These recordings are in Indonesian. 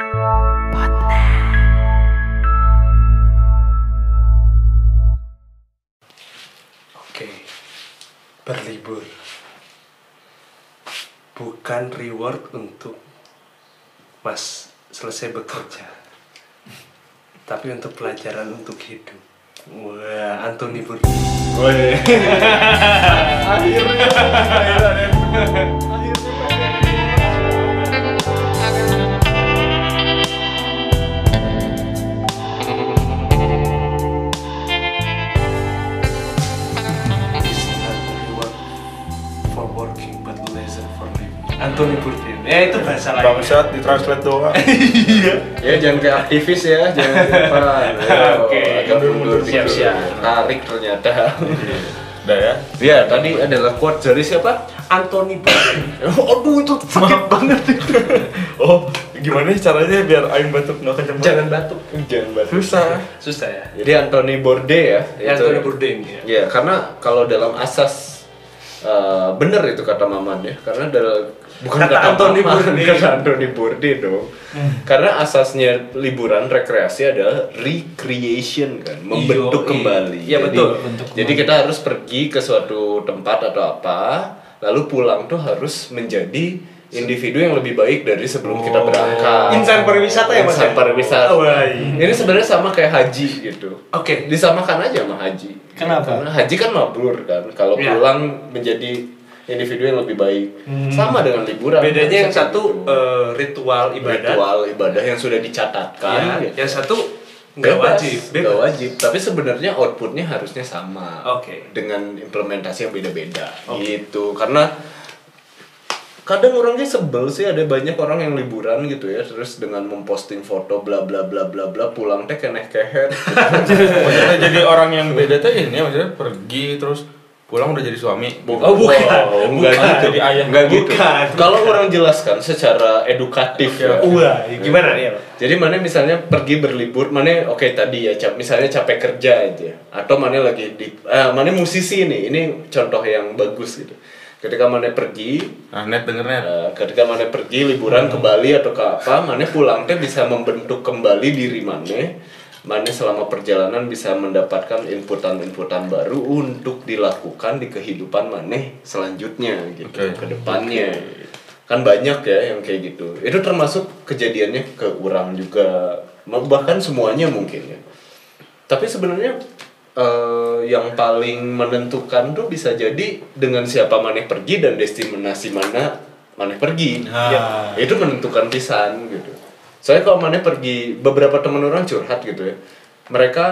Oke, berlibur bukan reward untuk Mas selesai bekerja, tapi untuk pelajaran untuk hidup. Wah, Anthony Bourdain. It's Anthony Bourdain. Ya itu bahasa lain. Bangsat ditranslate doang. Ya jangan kayak aktivis ya, jangan apa. Ayo, Oke. agak mundur dikit. Siap-siap. Tarik ternyata. Udah ya. Ya, tadi adalah quote dari siapa? Anthony Bourdain. Aduh, itu sakit banget itu. Oh, gimana sih caranya biar aing batuk nggak kenceng Jangan batuk. Jangan banget. Susah. Susah ya. Jadi Anthony Bourdain ya. Ya, itu- Anthony Bourdain ya. Ya, karena kalau dalam asas eh, bener itu kata Maman ya, karena dalam bukan Kata Anthony Bourdain. kata Anthony Bourdain dong. Karena asasnya liburan rekreasi adalah recreation kan, membentuk Yoi. kembali. Iya, Jadi- betul. Jadi kita harus pergi ke suatu tempat atau apa, lalu pulang tuh harus menjadi individu yang lebih baik dari sebelum kita berangkat. Insan pariwisata ya, Mas, Insan ya? pariwisata. Iya. Ini sebenarnya sama kayak haji gitu Oke. disamakan aja sama haji. Kenapa? Karena haji kan mabrur kan. Kalau Iya. pulang menjadi individu yang lebih baik. Sama dengan liburan. Bedanya yang satu eh, ritual ibadah. ritual ibadah yang sudah dicatatkan. Ya, gitu. yang satu nggak Bebas, wajib. nggak wajib. Tapi sebenarnya outputnya harusnya sama. Oke. Dengan implementasi yang beda-beda. Oke. Gitu. Karena kadang orangnya sebel sih ada banyak orang yang liburan gitu ya terus dengan memposting foto bla bla bla bla bla pulang teh keneh Maksudnya jadi orang yang beda tuh ini maksudnya pergi terus pulang udah jadi suami. Oh, bukan. Enggak Bukan, gitu. jadi ayah. Enggak gitu. Bukan. Kalau orang jelaskan secara edukatif ya. Wah, gimana ya? Jadi mana misalnya pergi berlibur, mana oke tadi ya, cap, misalnya capek kerja aja, atau mana lagi di, eh, mana musisi nih, ini contoh yang bagus gitu. Ketika mana pergi, Nah, net denger net. eh, ketika mana pergi liburan ke Bali atau ke apa, mana pulang teh bisa membentuk kembali diri mana, mana selama perjalanan bisa mendapatkan inputan-inputan baru untuk dilakukan di kehidupan mana selanjutnya gitu, Oke. ke depannya. Kan banyak ya yang kayak gitu. Itu termasuk kejadiannya ke orang juga, bahkan semuanya mungkin ya. Tapi sebenarnya eh, yang paling menentukan tuh bisa jadi dengan siapa maneh pergi dan destinasi mana maneh pergi. Ya, itu menentukan pisan gitu. Soalnya kalau maneh pergi beberapa teman orang curhat gitu ya. Mereka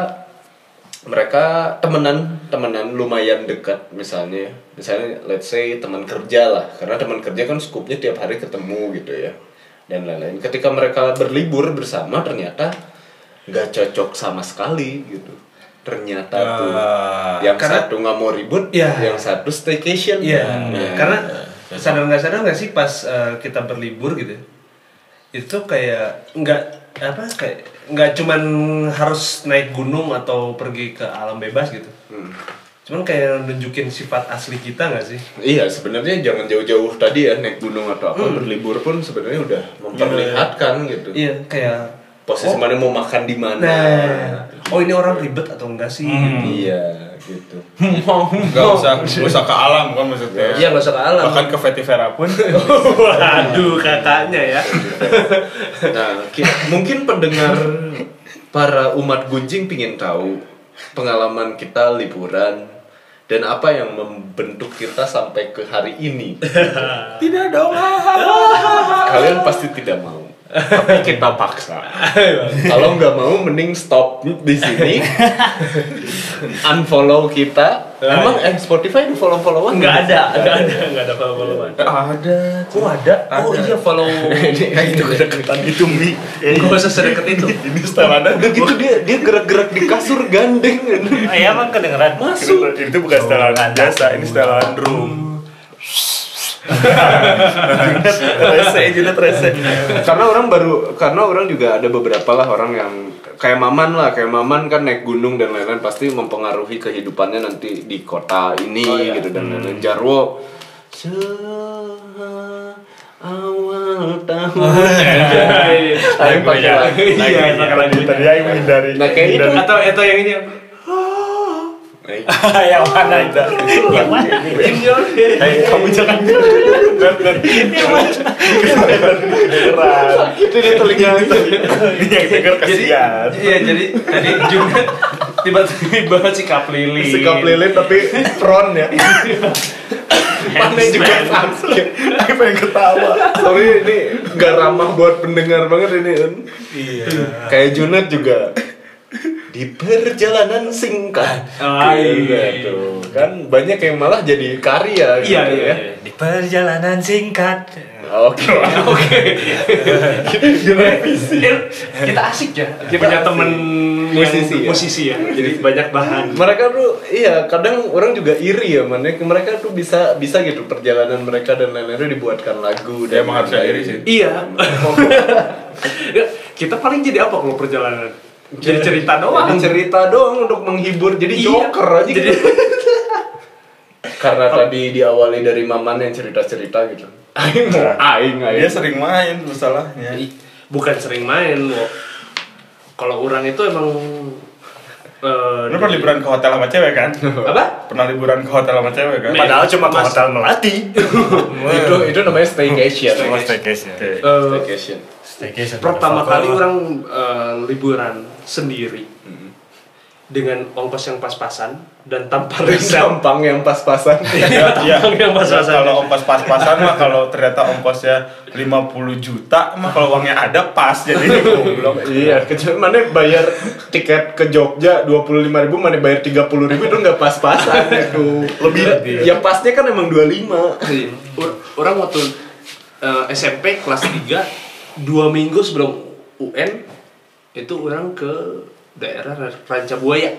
mereka temenan temenan lumayan dekat misalnya misalnya let's say teman kerja lah. Karena teman kerja kan skupnya tiap hari ketemu gitu ya. Dan lain-lain. Ketika mereka berlibur bersama ternyata nggak cocok sama sekali gitu. Ternyata tuh Ah, yang karena- satu nggak mau ribut Iya. yang satu staycation. Iya, Nah, karena sadar nggak sadar nggak sih pas eh, kita berlibur gitu, itu kayak nggak apa kayak nggak cuman harus naik gunung atau pergi ke alam bebas gitu, hmm. cuman kayak nunjukin sifat asli kita nggak sih? Iya sebenarnya jangan jauh-jauh tadi ya naik gunung atau apa berlibur pun sebenarnya udah memperlihatkan gitu. Iya kayak posisi oh, mana mau makan di mana. Nah, oh ini orang ribet atau enggak sih? gitu. iya gitu Gak usah, gak usah ke alam kan maksudnya. Iya nggak usah ke alam. Bahkan ke Vetivera pun. Waduh kakaknya ya. nah ki- mungkin pendengar para umat gunjing pingin tahu pengalaman kita liburan dan apa yang membentuk kita sampai ke hari ini Tidak dong. kalian pasti tidak mau tapi kita paksa kalau nggak mau mending stop di sini unfollow kita emang eh Spotify follow followan Enggak ada, enggak ada, enggak ada follow-followan. Ada. Oh ada? Oh Ada. iya follow. itu kedekatan itu mi Enggak usah sedekat itu. Ini setelannya. udah gitu dia dia gerak-gerak di kasur gandeng Iya emang kedengeran. masuk Itu bukan setelan biasa, ini setelan room. Rese, jilat rese. karena orang baru karena orang juga ada beberapa lah orang yang kayak maman lah kayak maman kan naik gunung dan lain-lain pasti mempengaruhi kehidupannya nanti di kota ini gitu dan lain-lain. Jarwo Se- awal tahun. Aing pakai lagi. Iya, pakai lagi. Tadi aing menghindari. Nah kayak itu atau atau yang ini yang mana itu? Yang mana? Hei, kamu jangan kedengeran. itu di telinga Yang denger kasihan. iya jadi tadi juga tiba-tiba sikap lili sikap lilin tapi front ya. Mana juga sama. Aku pengen ketawa. Sorry ini gak ramah buat pendengar banget ini. Iya. Kayak Junat juga di perjalanan singkat. Ah, Iya tuh. Kan banyak yang malah jadi karya gitu iya iya ya. iya. Di perjalanan singkat. Oke. oke kita asik ya kita punya temen Musisi yang ya? musisi ya jadi banyak bahan mereka tuh iya kadang orang juga iri ya man mereka tuh bisa bisa gitu perjalanan mereka dan lain-lain dibuatkan lagu Ya, emang harusnya iri sih. iya kita paling jadi apa kalau perjalanan jadi cerita doang Jadi cerita doang untuk menghibur jadi Iya. joker aja Jadi- gitu. karena tadi diawali dari maman yang cerita-cerita gitu aing mau aing aing Dia sering main masalahnya. Bukan sering main Wo. kalau orang itu emang eh, Lu pernah liburan ke hotel sama cewek kan? apa Pernah liburan ke hotel sama cewek kan? Padahal cuma ke hotel melati. itu itu namanya staycation Oh, staycation. Eh, staycation Staycation. pertama kali orang eh, liburan sendiri dengan ongkos yang pas-pasan dan tanpa riset gampang yang pas-pasan Ya, ya. Tampang yang pas-pasan. Kalau ongkos pas-pasan mah kalau ternyata ongkosnya 50 juta mah kalau uangnya ada pas jadi goblok. iya kecuali mana bayar tiket ke Jogja dua puluh lima ribu mana bayar tiga puluh ribu itu nggak pas-pasan itu lebih ya pasnya kan emang 25 Iya. Or- orang waktu eh, SMP kelas 3 dua minggu sebelum UN itu orang ke daerah Ranca Buaya.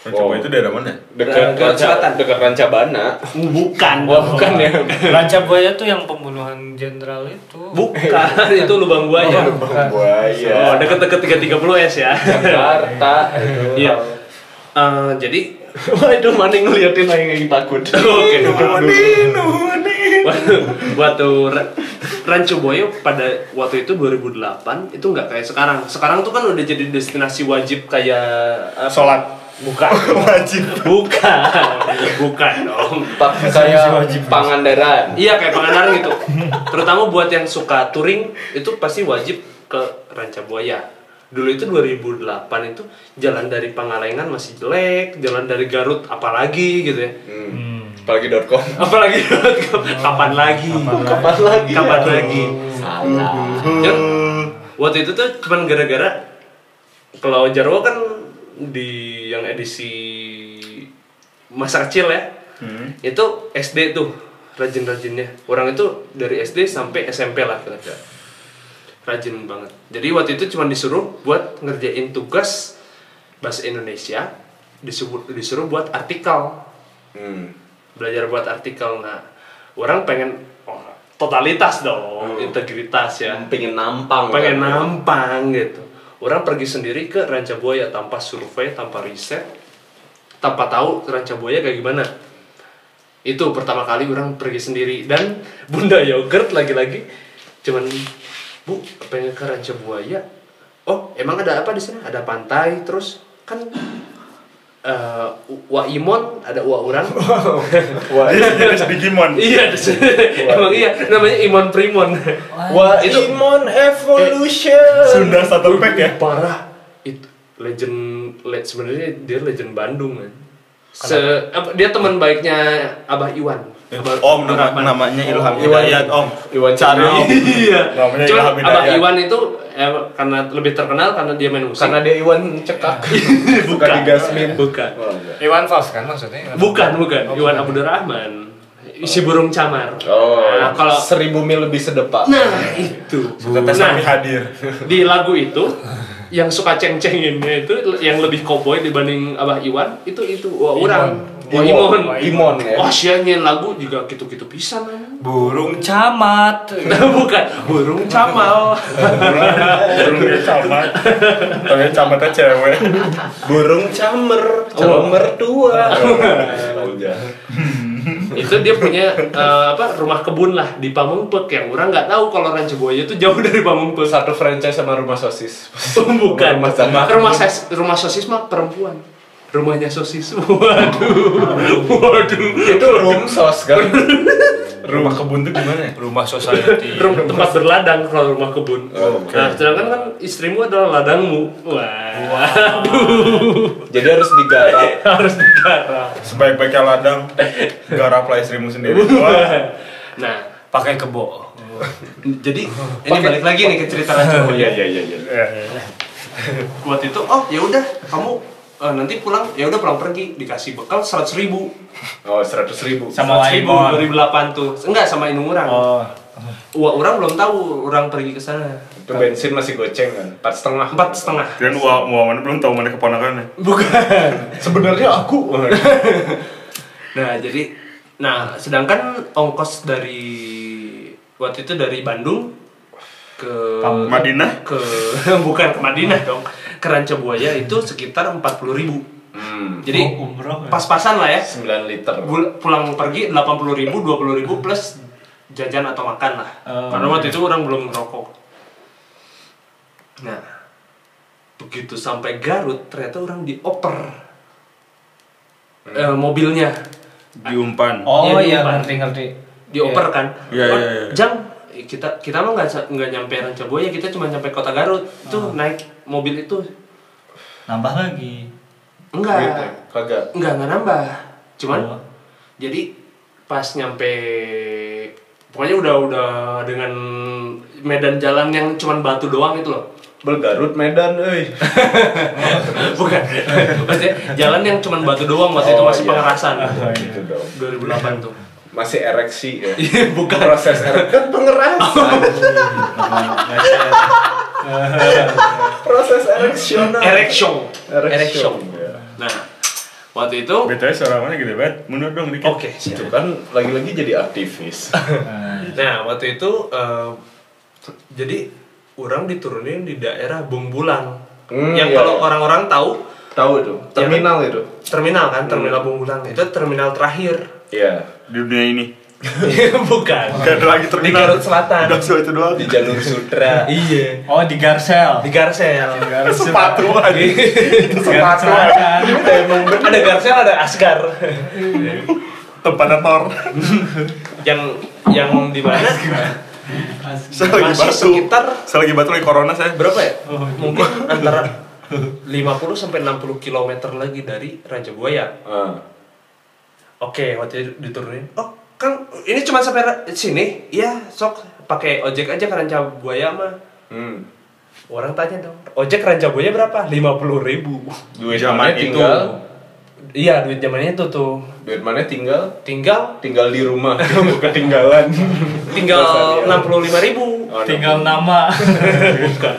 Coba itu daerah mana? dekat Dekat Ranca selatan. dekat Rancabana bukan wah bukan ya. Ranca Buaya tuh yang pembunuhan jenderal itu. bukan itu lubang buaya. Bang buaya. Oh deket-deket 330 s ya. Jakarta itu. iya. Eh, jadi wah itu mana ngeliatin aing takut. Oke. Waktu, waktu Ra- Ranca Buaya pada waktu itu 2008 itu nggak kayak sekarang sekarang tuh kan udah jadi destinasi wajib kayak apa? Sholat. bukan Wajib. bukan bukan dong Pak kayak Pangandaran Iya kayak Pangandaran gitu. Terutama buat yang suka touring itu pasti wajib ke Ranca Buaya. Dulu itu 2008 itu jalan dari Pangalengan masih jelek, jalan dari Garut apalagi gitu ya. hmm. apalagi.com Apalagi kapan lagi? kapan lagi Kapan ya? lagi? salah Ya, waktu itu tuh cuman gara-gara kalau Jarwo kan di yang edisi masa kecil ya Hmm. itu SD tuh rajin-rajinnya orang itu dari SD sampai SMP lah kira-kira rajin banget jadi waktu itu cuma disuruh buat ngerjain tugas bahasa Indonesia disuruh disuruh buat artikel hmm. Belajar buat artikel. Nah orang pengen oh, totalitas dong integritas ya. Pengen nampang. Pengen kan? nampang gitu. Orang pergi sendiri ke Ranca Buaya tanpa survei tanpa riset tanpa tahu Ranca Buaya kayak gimana. Itu pertama kali orang pergi sendiri. Dan Bunda Yogurt lagi-lagi cuman bu pengen ke Ranca Buaya? Oh emang ada apa di sana? Ada pantai terus kan eh Wa Imon ada Wa Urang. Wah Iya, jadi Digimon. iya emang iya namanya Imon Primon. Wah Itu- Imon Evolution. Sunda satu pack ya. parah. Itu legend le, sebenarnya dia legend Bandung kan Se, apa, dia teman baiknya Abah Iwan Om nama, namanya Ilham Iwan. Hidayat Om. Iwan Cari. Om. iya Namanya Cuman Ilham Abah Hidayat. Iwan itu eh, karena lebih terkenal karena dia main musik karena dia Iwan cekak bukan di Gasmin bukan Oh. Iwan Fals kan maksudnya? bukan bukan Iwan Abdurrahman isi burung camar oh nah, kalau seribu mil lebih sedepak nah itu Kata nah, hadir. di lagu itu yang suka ceng-cenginnya itu yang lebih cowboy dibanding Abah Iwan itu itu wah orang Imon Imon ya wah sia nyen lagu juga gitu-gitu pisan. Burung camat. bukan burung camal Burungnya camat. Tapi camatnya cewek. burung camer calon mertua Udah. itu dia punya eh, apa rumah kebun lah di Pamengpek yang orang nggak tahu kalau Ranca Buaya itu jauh dari Pamengpek. Satu franchise sama rumah sosis. Bukan. Rumah Rumah, rumah sosis mah perempuan. Rumahnya sosis. Waduh. Waduh. Itu room sos kan. Rumah kebun tuh gimana ya? Rumah society. Rum- tempat berladang kalau rumah kebun. Oh, oke. Nah, sedangkan kan istrimu adalah ladangmu. Wah. Waduh. Jadi harus digarap. Harus digarap. Sebaik-baiknya ladang, garaplah istrimu sendiri. Wah. Nah, Pakai kebo. jadi ini balik lagi nih ke cerita Ranca Oh Buaya. iya iya iya. iya. Waktu itu, oh ya udah, kamu eh, nanti pulang, ya udah pulang pergi dikasih bekal seratus ribu. Oh seratus ribu. Sama ribu, Waimon. 2008 tuh. Enggak sama Inung orang. Oh. Wah, orang belum tahu orang pergi ke sana. Itu bensin masih goceng kan. Empat setengah. Empat setengah. Dan uang uang mana belum tahu mana keponakannya. Bukan. Sebenarnya aku. Nah, jadi nah, sedangkan ongkos dari waktu itu dari Bandung ke Madinah? ke bukan ke Madinah dong ke Ranca Buaya itu sekitar 40.000 ribu Hmm. jadi Oh, umroh ya? pas-pasan lah ya 9 liter. Bul- pulang pergi 80.000 ribu 20 ribu plus jajan atau makan lah Oh. karena waktu itu orang belum ngerokok nah begitu sampai Garut ternyata orang dioper eh, mobilnya Diumpan. Oh Iya, iya ngerti ngerti. dioper kan Iya, iya, iya. jam kita kita mah nggak nggak nyampe Ranca Buaya kita cuma nyampe kota Garut tuh naik mobil itu Nambah lagi. enggak Gitu. Kagak. enggak enggak nambah cuman Oh. jadi pas nyampe pokoknya udah udah dengan medan jalan yang cuman batu doang itu loh Belgarut Medan, euy. bukan maksudnya jalan yang cuman batu doang waktu itu Oh, masih iya. pengerasan Gitu dong. 2008 tuh Masih ereksi ya. Iya, bukan Proses ereksi kan pengerasan. Proses ereksional. Erection. ya. nah waktu itu suara mana gede banget. Mundur dong dikit. oke siap. Itu kan lagi-lagi jadi aktivis. Nah, waktu itu eh, jadi orang diturunin di daerah Bungbulang. Hmm, yang iya, kalau iya. orang-orang tahu Tahu itu, terminal itu. terminal kan, terminal Bungbulang. Itu terminal terakhir. Iya. Di dunia ini. Bukan. Gak ada lagi Di terminal. Garut Selatan. Udah so itu doang. Di jalur sutra. Iya. Oh di Garsel. Di Garsel. Sepatu lagi. Sepatu. Ada Garsel, ada Asgar. Tempatnya Thor. yang yang di mana? Saya lagi Masih batu. sekitar Saya lagi batu lagi corona saya. berapa ya? Mungkin antara 50 sampai 60 km lagi dari Raja Buaya. Ah. Oke, waktu itu diturunin. Oh, Kang, ini cuma sampai sini? Iya, sok pakai ojek aja ke Ranca Buaya mah. Hmm. Orang tanya dong, ojek Ranca Buaya berapa? 50 ribu. Duit Zaman itu. tinggal? Iya, duit zamannya itu tuh. Duit mana tinggal? Tinggal Tinggal di rumah, bukan tinggalan. tinggal Bahasa dia. 65 ribu. Oh, Tinggal nama. Bukan.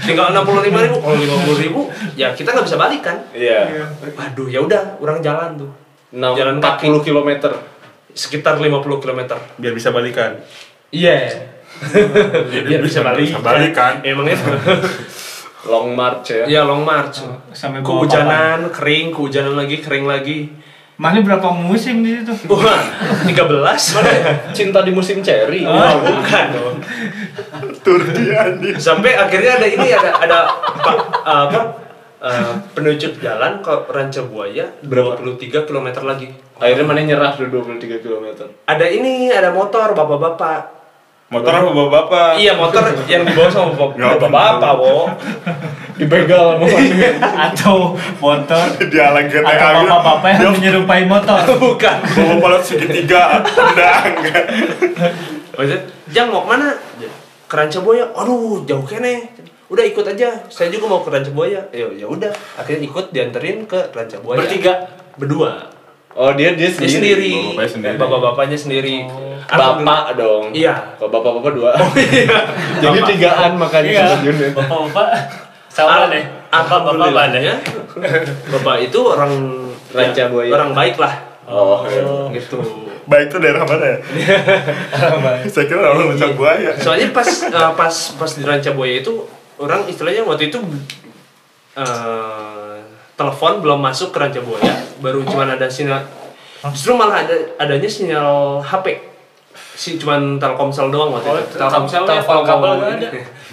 tinggal 65 ribu. Kalau 50 ribu, ya kita nggak bisa balik kan? Iya. Waduh, ya udah, orang jalan tuh. Enam- Jalan 40 km. Sekitar 50 km. Biar bisa balikan. Iya. Biar bisa balik. Bisa balikan. Emang itu. Long march ya. Iya long march. Sampai bawa Kehujanan, kering, kehujanan lagi, kering lagi. Mana berapa musim di situ? Wah, 13. Mana cinta di musim cherry? Wah, bukan dong. Turki anjing. Sampai akhirnya ada ini ada ada pa- apa? Eh, penunjuk jalan ke Ranca Buaya 23 km lagi. Akhirnya mana nyerah tuh 23 km. Ada ini, ada motor bapak-bapak. Motor apa bapak-bapak? Iya, motor yang dibawa sama Ya, bapak-bapak, Wo. Dibegal sama. Atau motor? Dia lagi GTA Atau bapak-bapak yang menyerupai motor? Bukan. Bapak balap segitiga. Udah enggak. Maksudnya, Jang mau ke mana? Ke Ranca Buaya. Aduh, jauh kene. Udah ikut aja. Saya juga mau ke Ranca Buaya. Ya ya udah. Akhirnya ikut dianterin ke Ranca Buaya. Bertiga? Berdua. Oh dia dia Dia sendiri. sendiri. Bapak-bapaknya sendiri. Bapak-bapaknya sendiri. Bapak dong. Iya. Kalau bapak-bapak dua. Iya. Jadi tigaan makanya Iya. Bapak-bapak sama deh. Bapak-bapak deh. Alhamdulillahnya, Bapak itu orang Ranca Buaya. Orang baik lah. Oh, iya. Gitu. Baik itu daerah mana ya? Saya kira orang macam buaya. Soalnya pas eh, pas pas di Ranca Buaya itu orang istilahnya waktu itu eh, telepon belum masuk ke Ranca Buaya, baru cuman ada sinyal. Justru malah ada adanya sinyal HP si cuman Telkomsel doang waktu Oh, itu. Telkomsel ya, telepon kabel mau- nggak ada?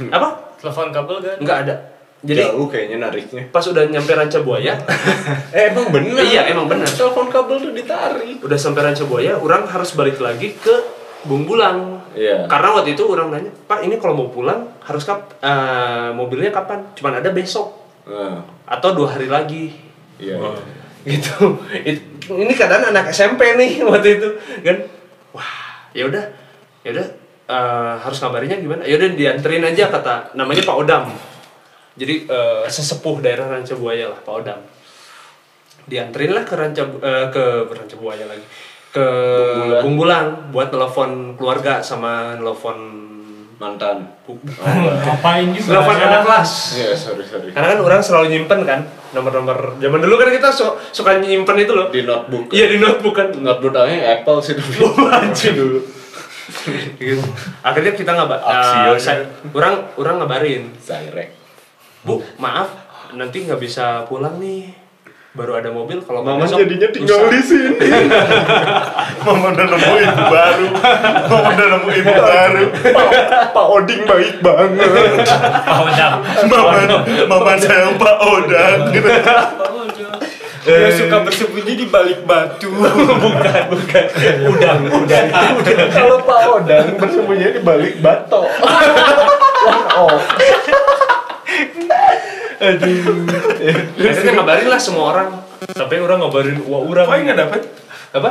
apa? Telepon kabel kan? nggak ada. Jadi jauh kayaknya nariknya. pas udah nyampe Ranca Buaya eh emang bener. Iya emang benar telepon kabel tuh ditarik. Udah sampai Ranca Buaya orang harus balik lagi ke Bungbulang Iya. karena waktu itu orang nanya Pak ini kalau mau pulang harus kap eh, mobilnya kapan? Cuman ada besok. Nah, atau dua hari lagi. Iya gitu. It- ini keadaan anak SMP nih waktu itu kan. Wah ya udah ya udah eh, harus ngabarinnya gimana? Ya udah dianterin aja kata namanya Pak Odam. Jadi eh, sesepuh daerah Ranca Buaya lah Pak Odam. Dianterin lah ke Ranca eh, ke Ranca Buaya lagi ke Bungbulan. Bungbulang buat telepon keluarga sama telepon mantan. Ngapain juga? telepon anak kelas. Iya sorry sorry. Karena kan orang selalu nyimpen kan nomor-nomor. Zaman dulu kan kita su- suka nyimpen itu loh. Di notebook. Iya di notebook kan. Notebook namanya Apple sih dulu. Anjing dulu. Gitu. akhirnya kita nggak Aksio, ya. orang orang ngabarin. Direct. Bu maaf nanti nggak bisa pulang nih baru ada mobil kalau Mama besok jadinya tinggal lusa." di sini. Mama udah nemu ibu baru. Mama udah nemu ibu baru. Pak Oding baik banget. Oh, udah. Mama, mama saya Pak Odang. Dia suka bersembunyi di balik batu. udang udang Kalau Pak Odang bersembunyi di balik batok. oh. Akhirnya ngabarin lah semua orang sampai orang ngabarin wah orang Kok nggak dapet? apa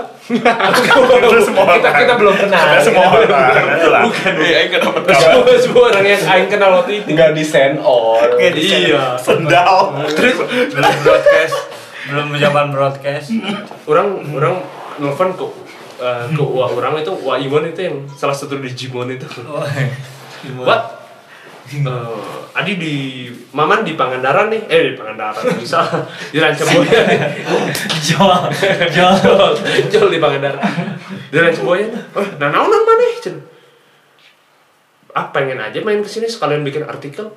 semua kita kita belum kenal Ada semua orang. Itulah. bukan Iya, nggak dapat semua semua orang yang aing kenal waktu itu Nggak di send all. iya Sendal. terus Belum broadcast. Belum zaman broadcast. orang orang nelfon ke eh, ke wa orang itu wa Iwan itu yang salah satu Digimon itu What? Eh, Adi di Maman di Pangandaran nih, eh di Pangandaran bisa di Ranca Buaya nih. Jual. Jual. Jol, jol di Pangandaran. Di Ranca Buaya. Oh, nah naon mana? Cen. Ah pengen aja main ke sini sekalian bikin artikel.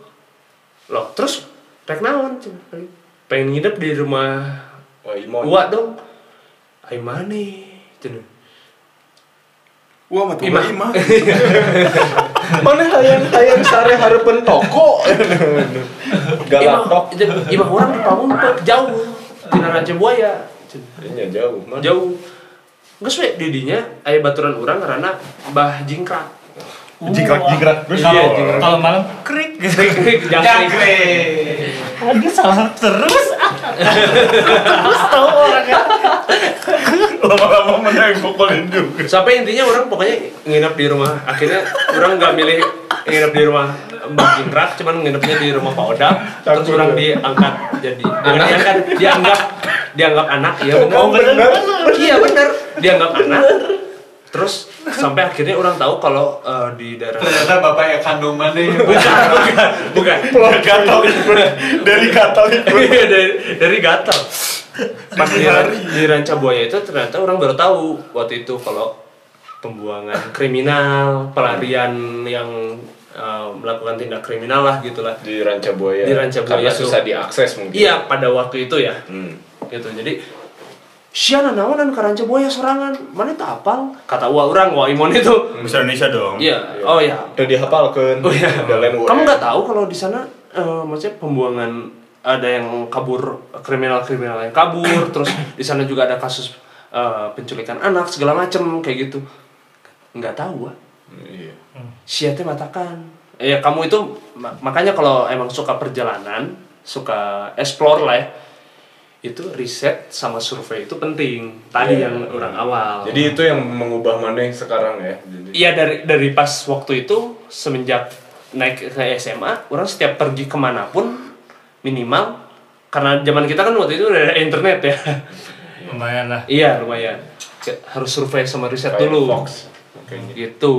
Loh, terus rek naon? Pengen nginep di rumah Wah. Wak dong. Ai mana? Cen. Wah, matu Ima. Mana hayang hayang sare harapan toko. Galatok. Imah, imah orang di Pamumpet jauh. Di Ranca Buaya. Ini jauh. Mana? jauh Geus we didinya aya baturan urang karena Mbah Jingkrak. Jingkrak-jingkrak. Terus Iya, kalau jingkrak. malam krik gitu. Jangkrik. Aduh salah terus. terus tahu orangnya. Lama-lama pukulin juga. Sampai intinya orang pokoknya nginep di rumah. Akhirnya orang nggak milih nginep di rumah Mbah Jingkrak, cuman nginepnya di rumah Pak Odam. Terus orang diangkat jadi anak diangkat dianggap dianggap anak ya benar. Oh. Iya benar, dianggap anak. Terus sampai akhirnya orang tahu kalau eh, di daerah Ternyata bapak yang kandungan nih. bukan bukan bukan Pulang gatal ikut. Dari gatal ikut. Iya, dari dari gatal pas di, di ranca buaya itu ternyata orang baru tahu waktu itu kalau pembuangan kriminal pelarian yang eh, melakukan tindak kriminal lah gitulah Di Ranca Buaya. Di Ranca Buaya Karena tuh. susah diakses mungkin. iya pada waktu itu ya Hmm. gitu jadi Siana naonan ke ranca buaya sorangan mana tak apal kata wa orang wa imon itu Bisa Indonesia dong. iya oh ya Udah dihafalkan. Oh iya. Udah lain Kamu nggak tahu kalau di sana eh, maksudnya pembuangan ada yang kabur kriminal-kriminal yang kabur, terus di sana juga ada kasus eh, penculikan anak segala macem kayak gitu. Nggak tahu ah. Iya. Siate matakan. Ya kamu itu ma- makanya kalau emang suka perjalanan, suka explore lah ya. Itu riset sama survei itu penting. Tadi Iya. yang orang awal. Jadi itu yang mengubah mana sekarang ya. Iya dari dari pas waktu itu semenjak naik ke SMA, orang setiap pergi ke mana pun minimal karena zaman kita kan waktu itu udah ada internet ya. Lumayan lah. iya lumayan. Harus survei sama riset Kayak dulu. Fox. Gitu.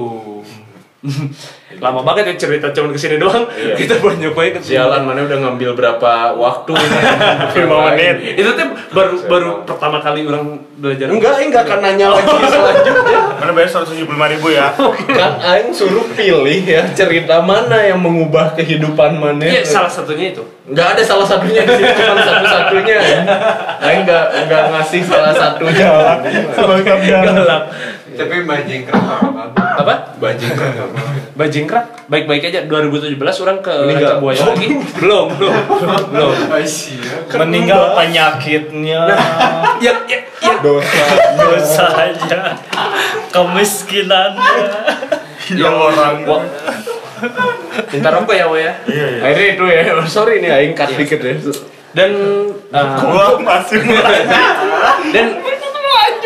Lama banget ya cerita cuman ke sini doang. Iya. Kita baru nyobain ke Sialan mana udah ngambil berapa waktu ini? Lima menit. Itu tuh baru baru pertama kali orang belajar. Enggak, enggak akan nanya lagi selanjutnya. Mana bayar 175 ribu ya? kan aing suruh pilih ya cerita mana yang mengubah kehidupan mana Iya, salah satunya itu. nggak ada salah satunya di sini cuma satu satunya ya aing nggak nggak ngasih salah satunya Sebagai Galak. Tapi bajingkrak apa banget. Apa? bajing Bajingkrak. Baik-baik aja 2017 orang ke Meninggal. Raja Buaya lagi. Belum, belum. Belum. Aisyah. meninggal penyakitnya Ya, ya, ya. dosa dosanya kemiskinannya Yang orang Minta rokok ya, Wo ya. Iya iya. akhirnya itu ya sorry nih aing cut dikit ya Dan uh, Gua masih mulai. dan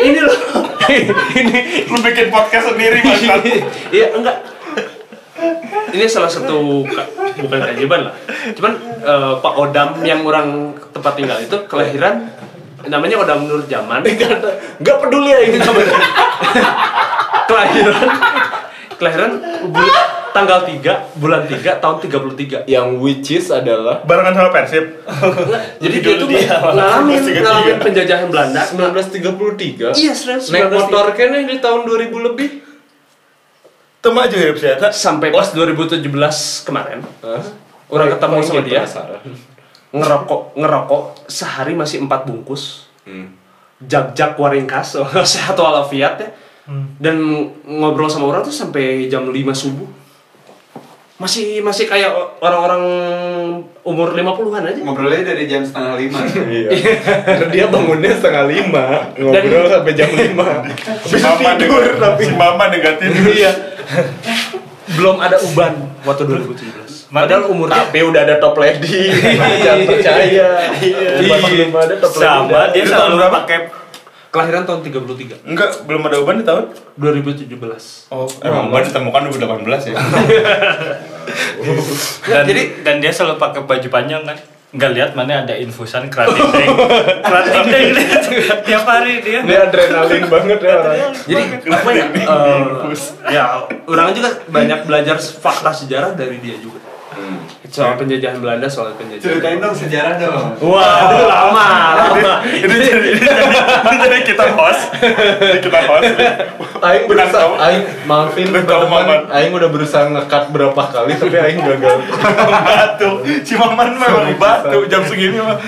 ini loh. ini Lu bikin podcast sendiri Mas. Iya, enggak. Ini salah satu ka- bukan keajaiban lah. Cuman eh, Pak Odam yang orang tempat tinggal itu kelahiran namanya Odam Nur Zaman. nggak peduli ya ini kelahiran kelahiran bulan, tanggal 3 bulan 3 tahun 33. yang which is adalah Barengan sama Persib. Jadi dia tuh ngalamin ngalamin penjajahan Belanda. 1933 Iya, serius. naik 1933. motor kene di tahun 2000 lebih Itu maju hidup saya. sampai pas 2017 kemarin Hah? orang ketemu sama dia penasaran. ngerokok ngerokok sehari masih empat bungkus Hmm. jak-jak waringkas sehat walafiat ya dan ngobrol sama orang tuh sampai jam 5 subuh masih masih kayak orang-orang umur 50-an aja Ngobrolnya dari jam setengah lima. Iya. dia bangunnya setengah lima, ngobrol sampai jam lima. Si Mama tidur, dengan tapi- si Mama dengan tidur. iya belum ada uban waktu 2017 padahal umurnya Tapi udah ada top lady, jangan percaya. Uban belum ada top lady. sama dia selalu pakai kelahiran tahun 33 Enggak, belum ada uban di tahun? 2017 Oh, emang uban ditemukan 2018 ya? dan, jadi dan dia selalu pakai baju panjang kan? Nggak lihat mana ada infusan keratin deng keratin deng tiap hari dia. Ini adrenalin banget ya orang. jadi apa ya? Eh, ya orang juga banyak belajar fakta sejarah dari dia juga soal penjajahan Belanda soal penjajahan Ceritain dong sejarah dong. Waduh lama, lama. ini jadi ini jadi, kita host. Ini kita host. Aing berusaha. Aing maafin. Maman. Aing udah berusaha ngekat berapa kali tapi Aing gagal. batu. Si Maman memang batu jam segini mah.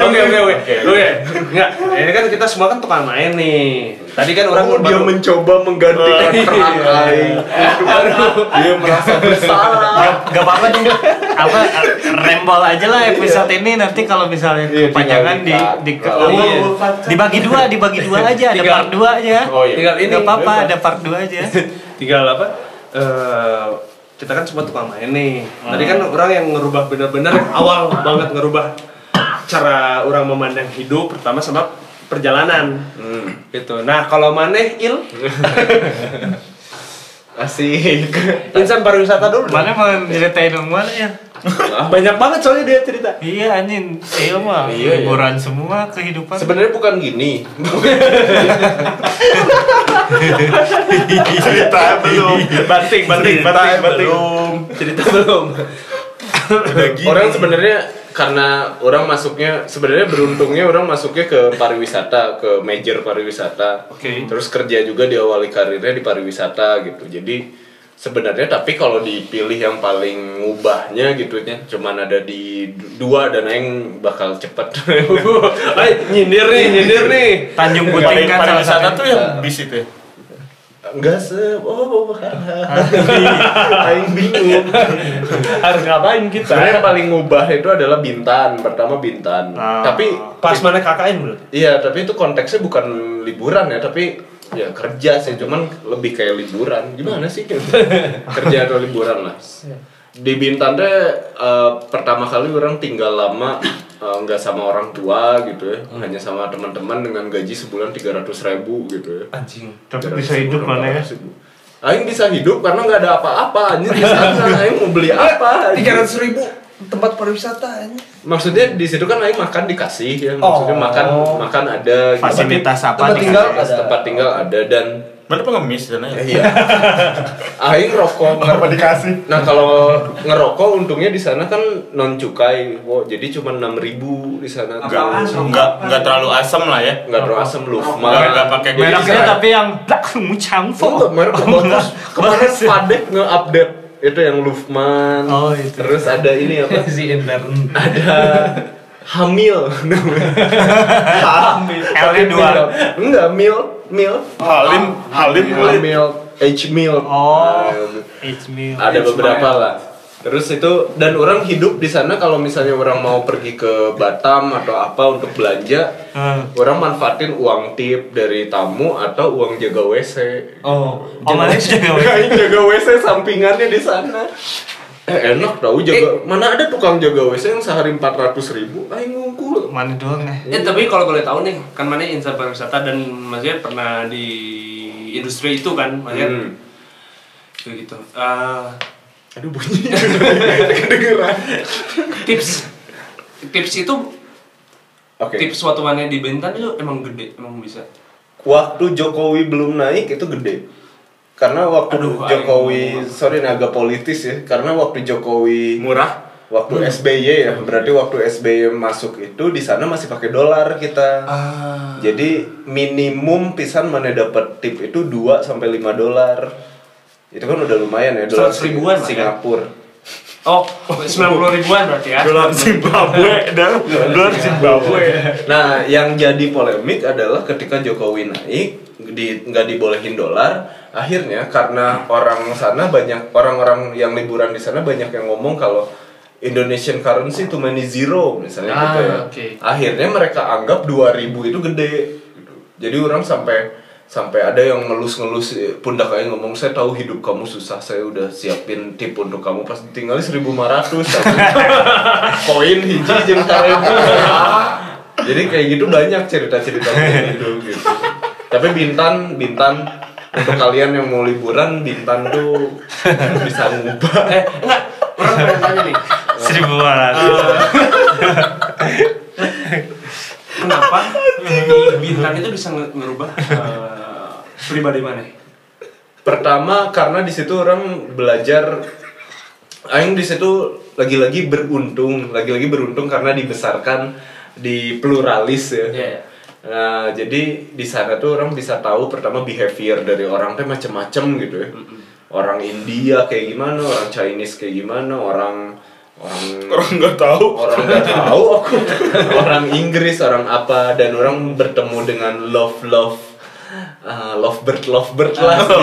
Oke oke oke oke. Enggak, ini kan kita semua kan tukang main nih. Tadi kan orang Oh, dia mencoba menggantikan Iya. peran Aing. Dia merasa bersalah. nggak apa-apa apa rembol aja lah episode ini nanti kalau misalnya Iya, kepanjangan di tinggal di, di-cut. apa, Iya. dibagi dua dibagi dua aja ada part dua aja Oh iya. tinggal ini nggak apa-apa bebas. ada part dua aja tinggal apa? eh kita kan semua tukang main nih. Tadi kan orang yang ngerubah benar-benar awal banget ngerubah cara orang memandang hidup pertama sama perjalanan. Hmm. Gitu. Nah, kalau maneh il Asik. insan pariwisata dulu. mana mau ceritain dong mana ya Banyak banget soalnya dia cerita. iya anjing iya mah Iya, iya. semua kehidupan Sebenarnya bukan gini. Cerita belum. Banting, banting, banting, banting. belum. Cerita belum. Orang sebenarnya karena orang masuknya sebenarnya beruntungnya orang masuknya ke pariwisata, ke major pariwisata. Oke. Terus kerja juga diawali karirnya di pariwisata gitu. Jadi sebenarnya tapi kalau dipilih yang paling ngubahnya gitu ya cuman ada di du- dua dan aing bakal cepet. Ay, nyindir nih, nyindir nih. Tanjung Puting kan salah pariwisata satu tuh yang bis itu ya? Enggak se oh aing bingung. Harus ngapain kita? Sebenarnya yang paling ngubah itu adalah Bintan. Pertama Bintan. Ah. Tapi Pas mana KKN berarti? Iya, tapi itu konteksnya bukan liburan ya, tapi ya kerja sih, cuman lebih kayak liburan. Gimana sih? kerja atau liburan lah. Di Bintan teh eh, pertama kali orang tinggal lama eh, nggak sama orang tua gitu ya, hanya sama teman-teman dengan gaji sebulan 300 ribu gitu ya. Anjing. tapi 300 bisa hidup mana ya 400 ribu. Aing bisa hidup karena nggak ada apa-apa anjir di sana. Aing mau beli apa? anjir? Tiga ratus ribu tempat pariwisata ini. Maksudnya di situ kan Aing makan dikasih ya, maksudnya Oh. makan makan ada gitu. fasilitas apa tempat tinggal ada. tempat tinggal ada dan Mana pengemis sana ya? Iya. Aing rokok Apa dikasih? Nah kalau ngerokok untungnya di sana kan non cukai, wow, jadi cuma enam ribu di sana. Apaan? Nggak Enggak, enggak terlalu asam lah ya. nggak terlalu asam lu. Enggak, enggak pakai Jadi Mereknya saya- tapi yang Black Muchangfo. Oh, merek bagus. Kemarin Padek nge-update itu yang Lufman. Oh, itu. Terus ada ini apa? si intern ada hamil. hamil. L-nya dua. Enggak, mil, mil. Halim, Halim, Halim. Hamil, H milk. Oh. Nah, It's me. ada It's beberapa lah terus itu dan orang hidup di sana kalau misalnya orang mau pergi ke Batam atau apa untuk belanja Hmm. orang manfaatin uang tip dari tamu atau uang jaga WC oh Oh, jaga WC? Aing jaga WC sampingannya di sana eh enak tau jaga mana ada tukang jaga WC yang sehari 400 ribu? Aing ngungkul Mana doang nih? Eh tapi kalau boleh tahu nih, kan mana insan pariwisata dan maksudnya pernah di industri itu kan, maksudnya? Hmm. kayak gitu. Eh, aduh bunyi. Kedengeran. Tips. Tips itu oke. tips waktu mana di Bintan itu emang gede, emang bisa. waktu Jokowi belum naik itu gede karena waktu Aduh, Jokowi aing- sorry ini agak politis ya. Karena waktu Jokowi Murah. waktu SBY ya berarti waktu SBY masuk itu di sana masih pakai dolar kita. Jadi minimum pisan mana dapat tip itu 2 sampai 5 dolar. Itu kan udah lumayan ya dolar 100 ribuan ya. Singapura. Oh, 90 ribuan berarti ya? Dolar Zimbabwe, dolar Zimbabwe. Nah, yang jadi polemik adalah ketika Jokowi naik, di nggak dibolehin dolar, akhirnya karena orang sana banyak orang-orang yang liburan di sana banyak yang ngomong kalau Indonesian currency too many zero misalnya Ah, gitu ya. oke. Akhirnya mereka anggap 2000 itu gede. gitu. Jadi orang sampai sampai ada yang ngelus-ngelus eh, pundak kayak ngomong saya tahu hidup kamu susah saya udah siapin tip untuk kamu pas tinggal 1500 koin hiji jeung jadi kayak gitu banyak cerita-cerita gitu, gitu. Tapi Bintan, Bintan untuk kalian yang mau liburan, Bintan tuh bisa ngubah. Eh, enggak. Orang pengen tanya nih. Seribu ratus. Kenapa di Bintan itu bisa nge- ngerubah eh, pribadi mana? Pertama karena di situ orang belajar Aing di situ lagi-lagi beruntung, lagi-lagi beruntung karena dibesarkan di pluralis ya. Iya, iya. Nah, jadi di sana tuh orang bisa tahu pertama behavior dari orang tuh macem-macem gitu ya. Orang India kayak gimana, orang Chinese kayak gimana, orang orang Orang nggak tahu. orang nggak tahu aku orang Inggris orang apa dan orang bertemu dengan love love uh, lovebird lovebird lah Oh,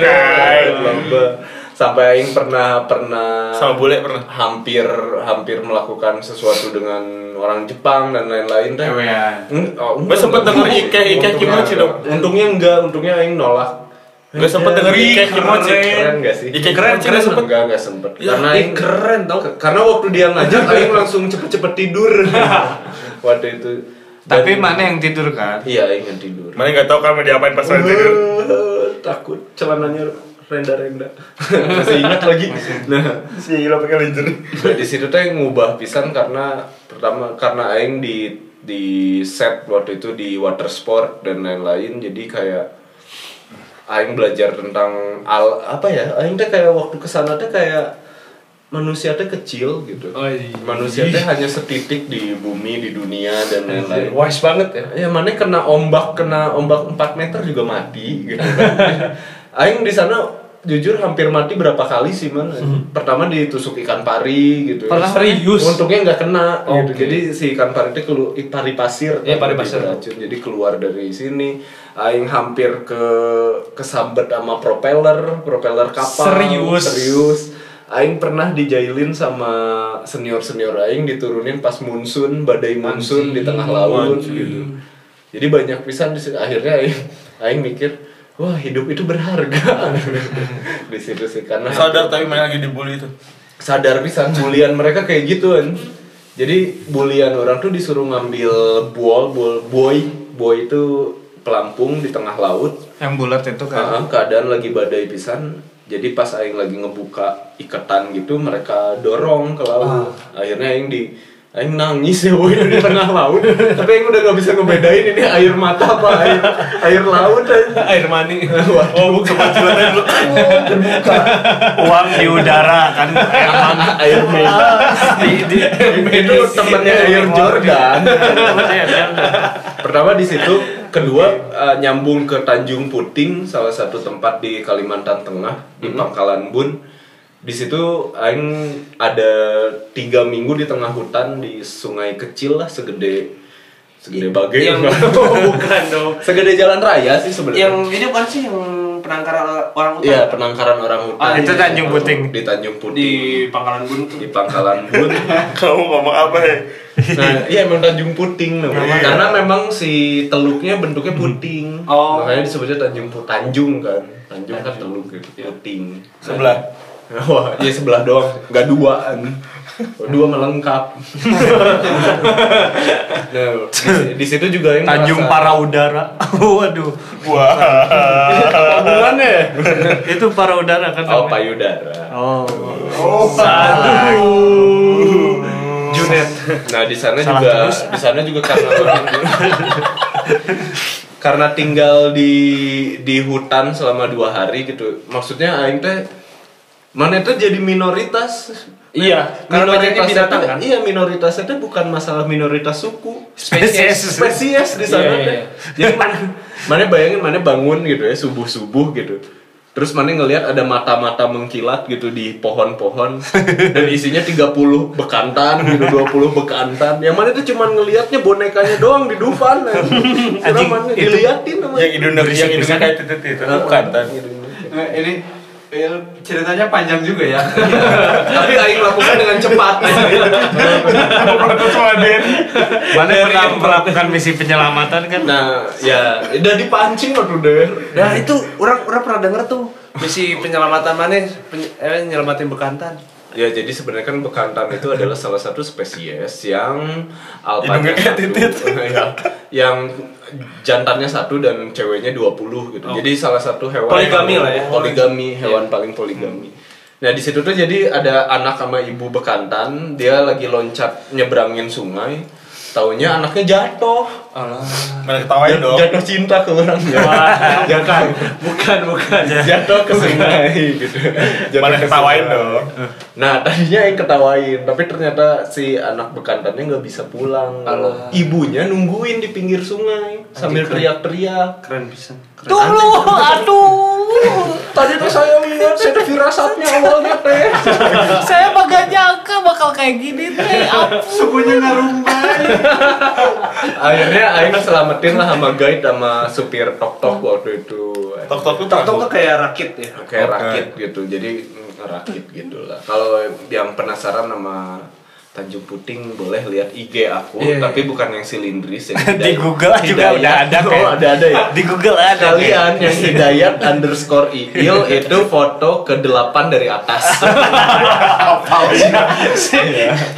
nice. Lovebird. Sampai Aing pernah pernah Sama bule pernah. hampir hampir melakukan sesuatu dengan orang Jepang dan lain-lain teh Ewean. Eng- oh, Gua sempet denger Ike, Ike Kimochi enggak. dong. Untungnya enggak, untungnya Aing nolak. Gak sempet denger Ike Kimochi. keren. Keren gak sih? Ike Kimochi gak sempet. Enggak, enggak sempet. Ya, karena Aing keren tau. Karena waktu dia ngajak Aing langsung cepet-cepet tidur waktu itu Dan- Tapi mana yang tidur kan? iya Aing yang tidur Mana nggak tahu kan mau diapain pas lagi tidur. Takut celananya renda-renda. Masih ingat lagi. Nah. Si lo pakai linjer. nah, di situ tuh yang ngubah pisan karena pertama karena Aing di di set waktu itu di water sport dan lain-lain jadi kayak Aing belajar tentang al apa ya? Aing tuh kayak waktu ke sana tuh kayak manusia tuh kecil gitu. Oh, iya. manusia tuh hanya setitik di bumi di dunia dan lain-lain. Wise banget ya. ya mana kena ombak kena ombak 4 meter juga mati gitu kan Aing di sana jujur hampir mati berapa kali sih man pertama ditusuk ikan pari gitu Pernah serius? untungnya nggak kena gitu Oke. jadi si ikan pari itu kelu pari pasir Iya, pari Jadi pasir. beracun. jadi keluar dari sini Aing hampir ke kesambet sama propeller propeller kapal Serius? serius Aing pernah dijailin sama senior senior Aing diturunin pas monsun badai monsun di tengah laut gitu jadi banyak pisan di akhirnya Aing Aing mikir wah hidup itu berharga. Di situ sih karena Sadar tapi mana lagi dibully itu. sadar pisan bulian mereka kayak gitu kan jadi bulian orang tuh disuruh ngambil bol bol boy. Boy itu pelampung di tengah laut. Yang bulat itu kan? Heeh, keadaan lagi badai pisan. Jadi pas aing lagi ngebuka ikatan gitu mereka dorong ke laut. Akhirnya aing di Aing nangis ya woy di tengah laut. Tapi Aing udah gak bisa ngebedain ini air mata apa air, air laut aja Air mani. Waduh. Kebetulan Uang di udara kan. Emang air mata. Di di Itu temennya air Jordan. Pertama di situ, kedua eh, nyambung ke Tanjung Puting, salah satu tempat di Kalimantan Tengah di Pangkalan Bun. Di situ aing ada tiga minggu di tengah hutan di sungai kecil lah segede segede bagai Yang bukan dong. segede jalan raya sih sebenarnya. Yang ini bukan sih yang penangkaran orang hutan? Iya penangkaran orang hutan. Ah, itu Tanjung Puting. Di Tanjung Puting. Di Pangkalan Bun di Pangkalan Bun. Kamu ngomong apa ya? Nah, iya emang Tanjung Puting namanya. Karena memang si teluknya bentuknya puting. Oh. Makanya disebutnya Tanjung Put Tanjung kan. Tanjung kan teluk gitu. Puting. Sebelah. Wah, iya sebelah doang, nggak duaan. Dua melengkap. nah, di, di situ juga yang Tanjung merasa- Para Udara. Waduh. Wah. hubungannya. Itu para udara kan. Oh, namanya? payudara. Oh. Junet. Nah di sana Salah juga terus. di sana juga karena karena tinggal di di hutan selama dua hari gitu. Maksudnya aing teh mana itu jadi minoritas. Iya, karena banyaknya binatang itu- kan? Iya minoritas itu bukan masalah minoritas suku. Spesies. Spesies di sana Iya, iya, teh. Jadi mana mana bayangin mana bangun gitu ya subuh subuh gitu. Terus mana ngelihat ada mata-mata mengkilat gitu di pohon-pohon dan isinya 30 bekantan gitu 20 bekantan. Yang mana itu cuman ngelihatnya bonekanya doang di depan. Karena Anjing, mana itu- diliatin sama Yang hidungnya yang hidungnya kayak titit itu bukan tan. Nah, ini ya, ceritanya panjang juga ya. Tapi aing lakukan dengan cepat. Mana pernah melakukan misi penyelamatan kan? Nah, ya udah dipancing waktu deh. Nah itu orang orang pernah denger tuh misi penyelamatan mana? Penye, eh, nyelamatin bekantan. Ya jadi sebenarnya kan bekantan itu adalah salah satu spesies yang alpanya satu, ya, yang jantannya satu dan ceweknya 20 gitu. Jadi salah satu hewan Poligami lah ya. Poligami, hewan paling poligami. Nah di situ tuh jadi ada anak sama ibu bekantan, dia lagi loncat nyebrangin sungai, taunya anaknya jatuh. Mana ketawain dong. Jatuh cinta ke orangnya. Jatuh, bukan bukan. Jatuh ke sungai gitu. Jatuh Mana ke ketawain sungai. dong. Nah tadinya yang ketawain, tapi ternyata si anak bekantannya nggak bisa pulang. Alah. Ibunya nungguin di pinggir sungai sambil keren. teriak-teriak. Keren bisa. Keren. Tunggu, aduh. Tadi tuh saya lihat, saya tuh firasatnya awalnya teh. Saya gak nyangka bakal kayak gini teh. Sukunya ngarumbai. Akhirnya Aing selamatin lah sama guide sama supir tok tok waktu itu. Tok tok tuh Tok tok tuh kayak rakit ya. kayak Oke. rakit gitu jadi mm, rakit gitu lah kalau yang penasaran sama Tanjung Puting boleh lihat IG aku Iya, tapi bukan yang silindris yang Di Hidayat- Google juga Hidayat. udah ada oh, kayak. ada ada ya Di Google ada. kalian yang hidayat underscore iil itu foto ke delapan dari atas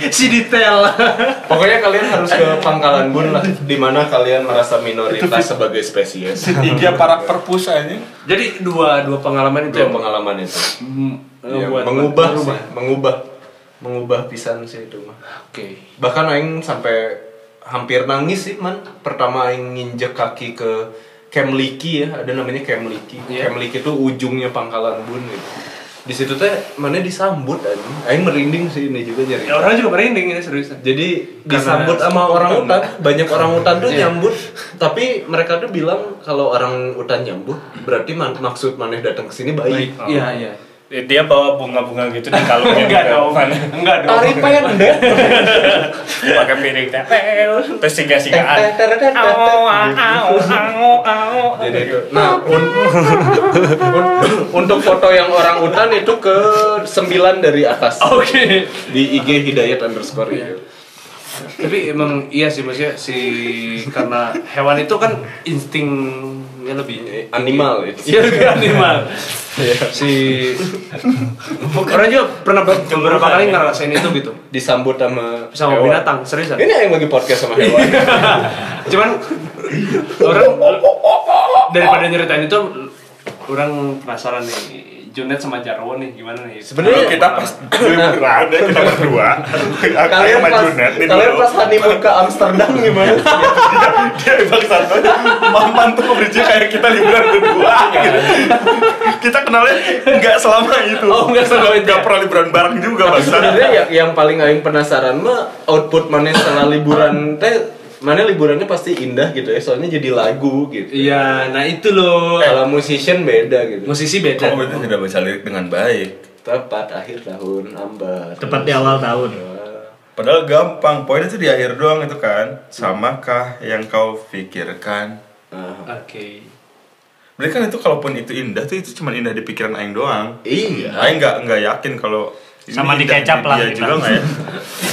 Si detail. pokoknya kalian harus ke Pangkalan Bun lah di mana kalian merasa minoritas sebagai spesies Tiga parak perpus aja. Jadi dua dua pengalaman itu itu yang pengalaman itu Ya, buat- mengubah mengubah mengubah pisan sih itu mah Oke. bahkan aing sampai hampir nangis sih man. Pertama aing nginjek kaki ke Camp Liki ya ada namanya Camp Liki Iya. Camp Liki itu ujungnya Pangkalan Bun gitu. Di situ teh mana disambut aing. Aing merinding sih ini juga nyari. Ya orang juga merinding ini seriusan. jadi Karena disambut sama orang hutan. banyak orang hutan tuh Iya. nyambut. Tapi mereka tuh bilang kalau orang hutan nyambut berarti man- maksud maneh datang ke sini baik, Iya iya. Dia bawa bunga-bunga gitu di kalungnya. Enggak juga. dong. Enggak dong. Tari pendek Pakai piring teh. Terus singa-singaan. Au, au, au, au, au. Jadi itu. Nah, un- un- untuk foto yang orang hutan itu ke 9 dari atas. Oke. Di IG Hidayat underscore itu. Tapi emang iya sih maksudnya si karena hewan itu kan instingnya lebih Animal itu. Iya lebih animal. si orang juga pernah ber- beberapa kali ngerasain itu gitu Disambut sama sama hewan. binatang seriusan. Ini yang lagi podcast sama hewan. Cuman orang daripada nyeritain itu orang penasaran nih Junet sama Jarwo nih gimana nih? Sebenarnya- kita pas liburan deh kita berdua. Kalian sama pas Junet nih kalian dulu. pas honeymoon ke Amsterdam gimana dia bang satu maman tuh bridge kayak kita liburan berdua gitu. kita kenalnya nggak selama itu Oh, nggak selama itu nggak ya? pernah liburan bareng juga bang sebenarnya yang yang paling aing penasaran mah output mana setelah liburan teh mana liburannya pasti indah gitu ya soalnya jadi lagu gitu Iya, nah itu loh. kalau musician beda gitu Musisi beda. kamu itu tidak baca lirik dengan baik tepat akhir tahun ambar Tepat di awal tahun. padahal gampang poinnya tuh di akhir doang itu kan samakah yang kau pikirkan Ah. Oke. Berarti kan itu kalaupun itu indah tuh itu cuma indah di pikiran aing doang. iya Aing nggak nggak yakin kalau Sama di kecap lah kita. juga nggak ya?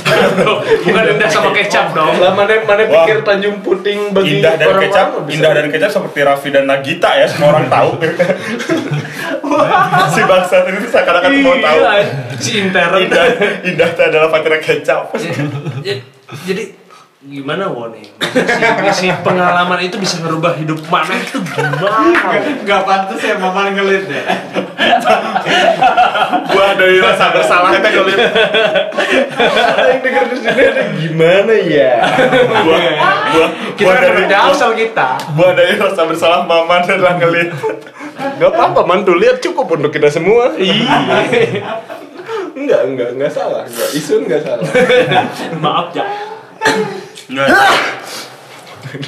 Bukan indah sama kecap dong. lah mana mana pikir Tanjung Puting bagi indah dari orang kecap, indah dari kecap seperti Raffi dan Nagita ya semua orang tahu. si bangsat ini tuh seakan-akan semua tahu. Iya, si intern. Indah, indah itu adalah pacarnya kecap. Jadi gimana wo nih? Si, si pengalaman itu bisa ngerubah hidup mana itu gimana? Gak pantas ya mama ngelit deh. Gua dari rasa bersalah kalau lihat ada yang denger di sini ada gimana ya gua gua Kita gua dari beda asal kita. gua dari rasa bersalah mama dan ngelit. Gak apa-apa mantu lihat cukup untuk kita semua iya enggak enggak enggak salah enggak isun enggak salah Maaf ya. Nggak.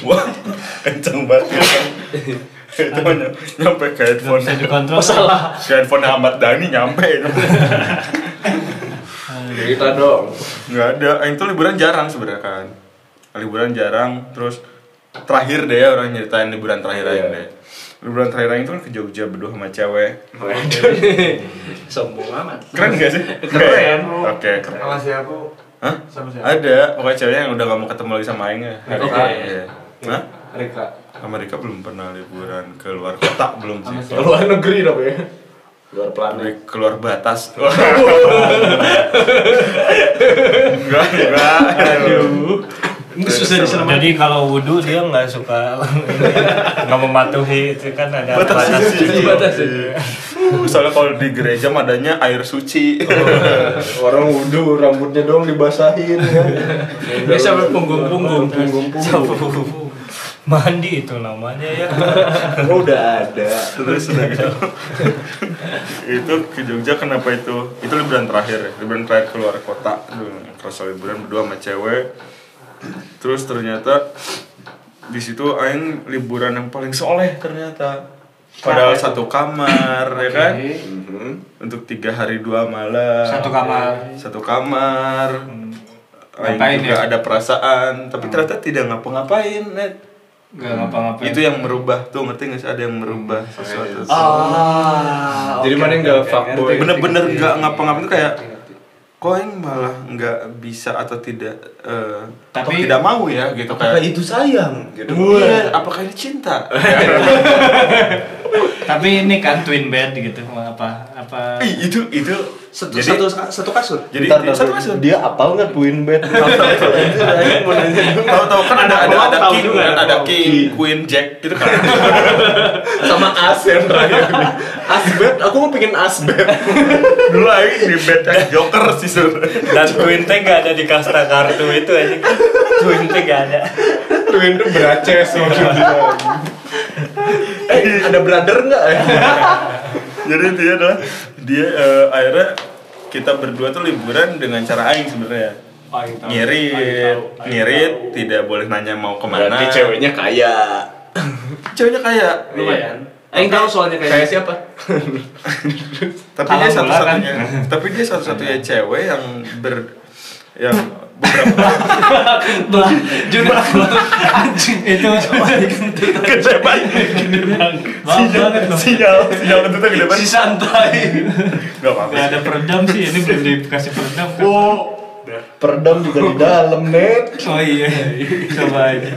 Wah, kenceng banget. Itu nyampe ke headphone. Bisa dikontrol. Masalah. Si headphone Ahmad Dhani nyampe. kita dong Nggak ada. Tuh liburan jarang sebenarnya kan. Liburan jarang. Terus terakhir deh ya orang nyeritain liburan terakhir Iya. deh. Liburan terakhir Aing tuh kan ke Jogja berdua sama cewek. Sombong amat. Keren gak sih? Keren. Oke. Sama siapa? Hah? Sama siapa? Ada. Pokoknya cewek yang udah gak mau ketemu lagi sama Aing ya. Oke. Iya. Hah? Rika. Amerika belum pernah liburan ke luar kota belum sih. Sama luar negeri tapi ya luar planet keluar batas. enggak, enggak. Aduh. Ini susah diselamatkan. Jadi kalau wudhu dia nggak suka nggak mematuhi itu kan ada Batas suci. Batas Soalnya kalau di gereja mah adanya air suci. orang wudhu rambutnya doang dibasahin kan Dia sampai punggung-punggung. punggung-punggung Mandi itu namanya ya. oh, udah ada Terus udah gitu. itu ke Jogja kenapa itu? Itu liburan terakhir ya. Liburan terakhir keluar kota. Kerasa liburan berdua sama cewek. Terus ternyata di situ aing liburan yang paling soleh ternyata. Padahal satu kamar ya kan. Mhm. untuk tiga hari dua malam Satu kamar. satu kamar Aing Ngapain juga ya? ada perasaan tapi ternyata tidak ngapa-ngapain net Nggak ngapa-ngapain. itu yang merubah tuh ngerti nggak sih ada yang merubah sesuatu Ah. Jadi oke, mana oke, nggak oke, fuckboy? bener-bener nggak ngapa-ngapain tuh kayak kok aing malah nggak bisa atau tidak eh, atau Tapi- tidak mau ya gitu apakah kayak itu sayang gitu Iya, apakah ini cinta? Tapi ini kan twin bed gitu apa apa Ih, itu itu Satu, jadi satu, satu kasur. jadi Bentar, satu kasur. dia apal nggak twin bed Tahu-tahu kan ada ada ada tahu king, juga. kan, ada king, king. queen, jack gitu kan. sama as yang terakhir asbed aku mau pengen asbed Dulu aing di bed joker sih sebenarnya. dan twin teh nggak ada di kasta kartu itu aja. Twin teh nggak ada. twin tuh beraces maksudnya eh ada brother nggak Jadi intinya adalah dia eh, akhirnya kita berdua tuh liburan dengan cara aing sebenarnya. Ngirit, ngirit, tidak boleh nanya mau ke mana. berarti ceweknya kaya Ceweknya kaya. Lumayan. Aing tahu soalnya kaya kayak siapa Tapi dia kan? satu-satunya, tapi dia satu-satunya cewek yang ber yang beberapa Belah. Anjing. Itu gede banget. Maaf banget loh. Sinyal, sinyal itu tuh gede Si santai. Gak apa-apa. Nggak ada peredam sih ini belum dikasih peredam. kan? Oh. peredam juga di dalam net Oh iya, coba aja.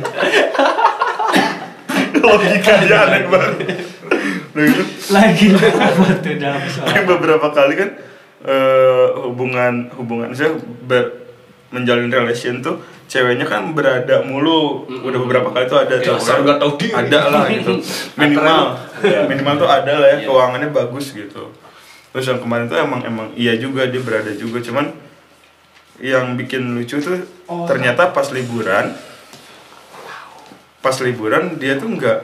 Logikanya aneh banget. Lagi. Apa tuh dalam soal. Beberapa kali kan eh, hubungan hubungan saya ber, menjalin relation tuh ceweknya kan berada mulu. Udah beberapa kali tuh ada Ya, cowok asal nggak tahu diri. ada lah gitu. Minimal. minimal tuh ada lah ya keuangannya bagus gitu. Terus yang kemarin tuh emang emang iya juga dia berada juga. Cuman yang bikin lucu tuh ternyata pas liburan pas liburan dia tuh nggak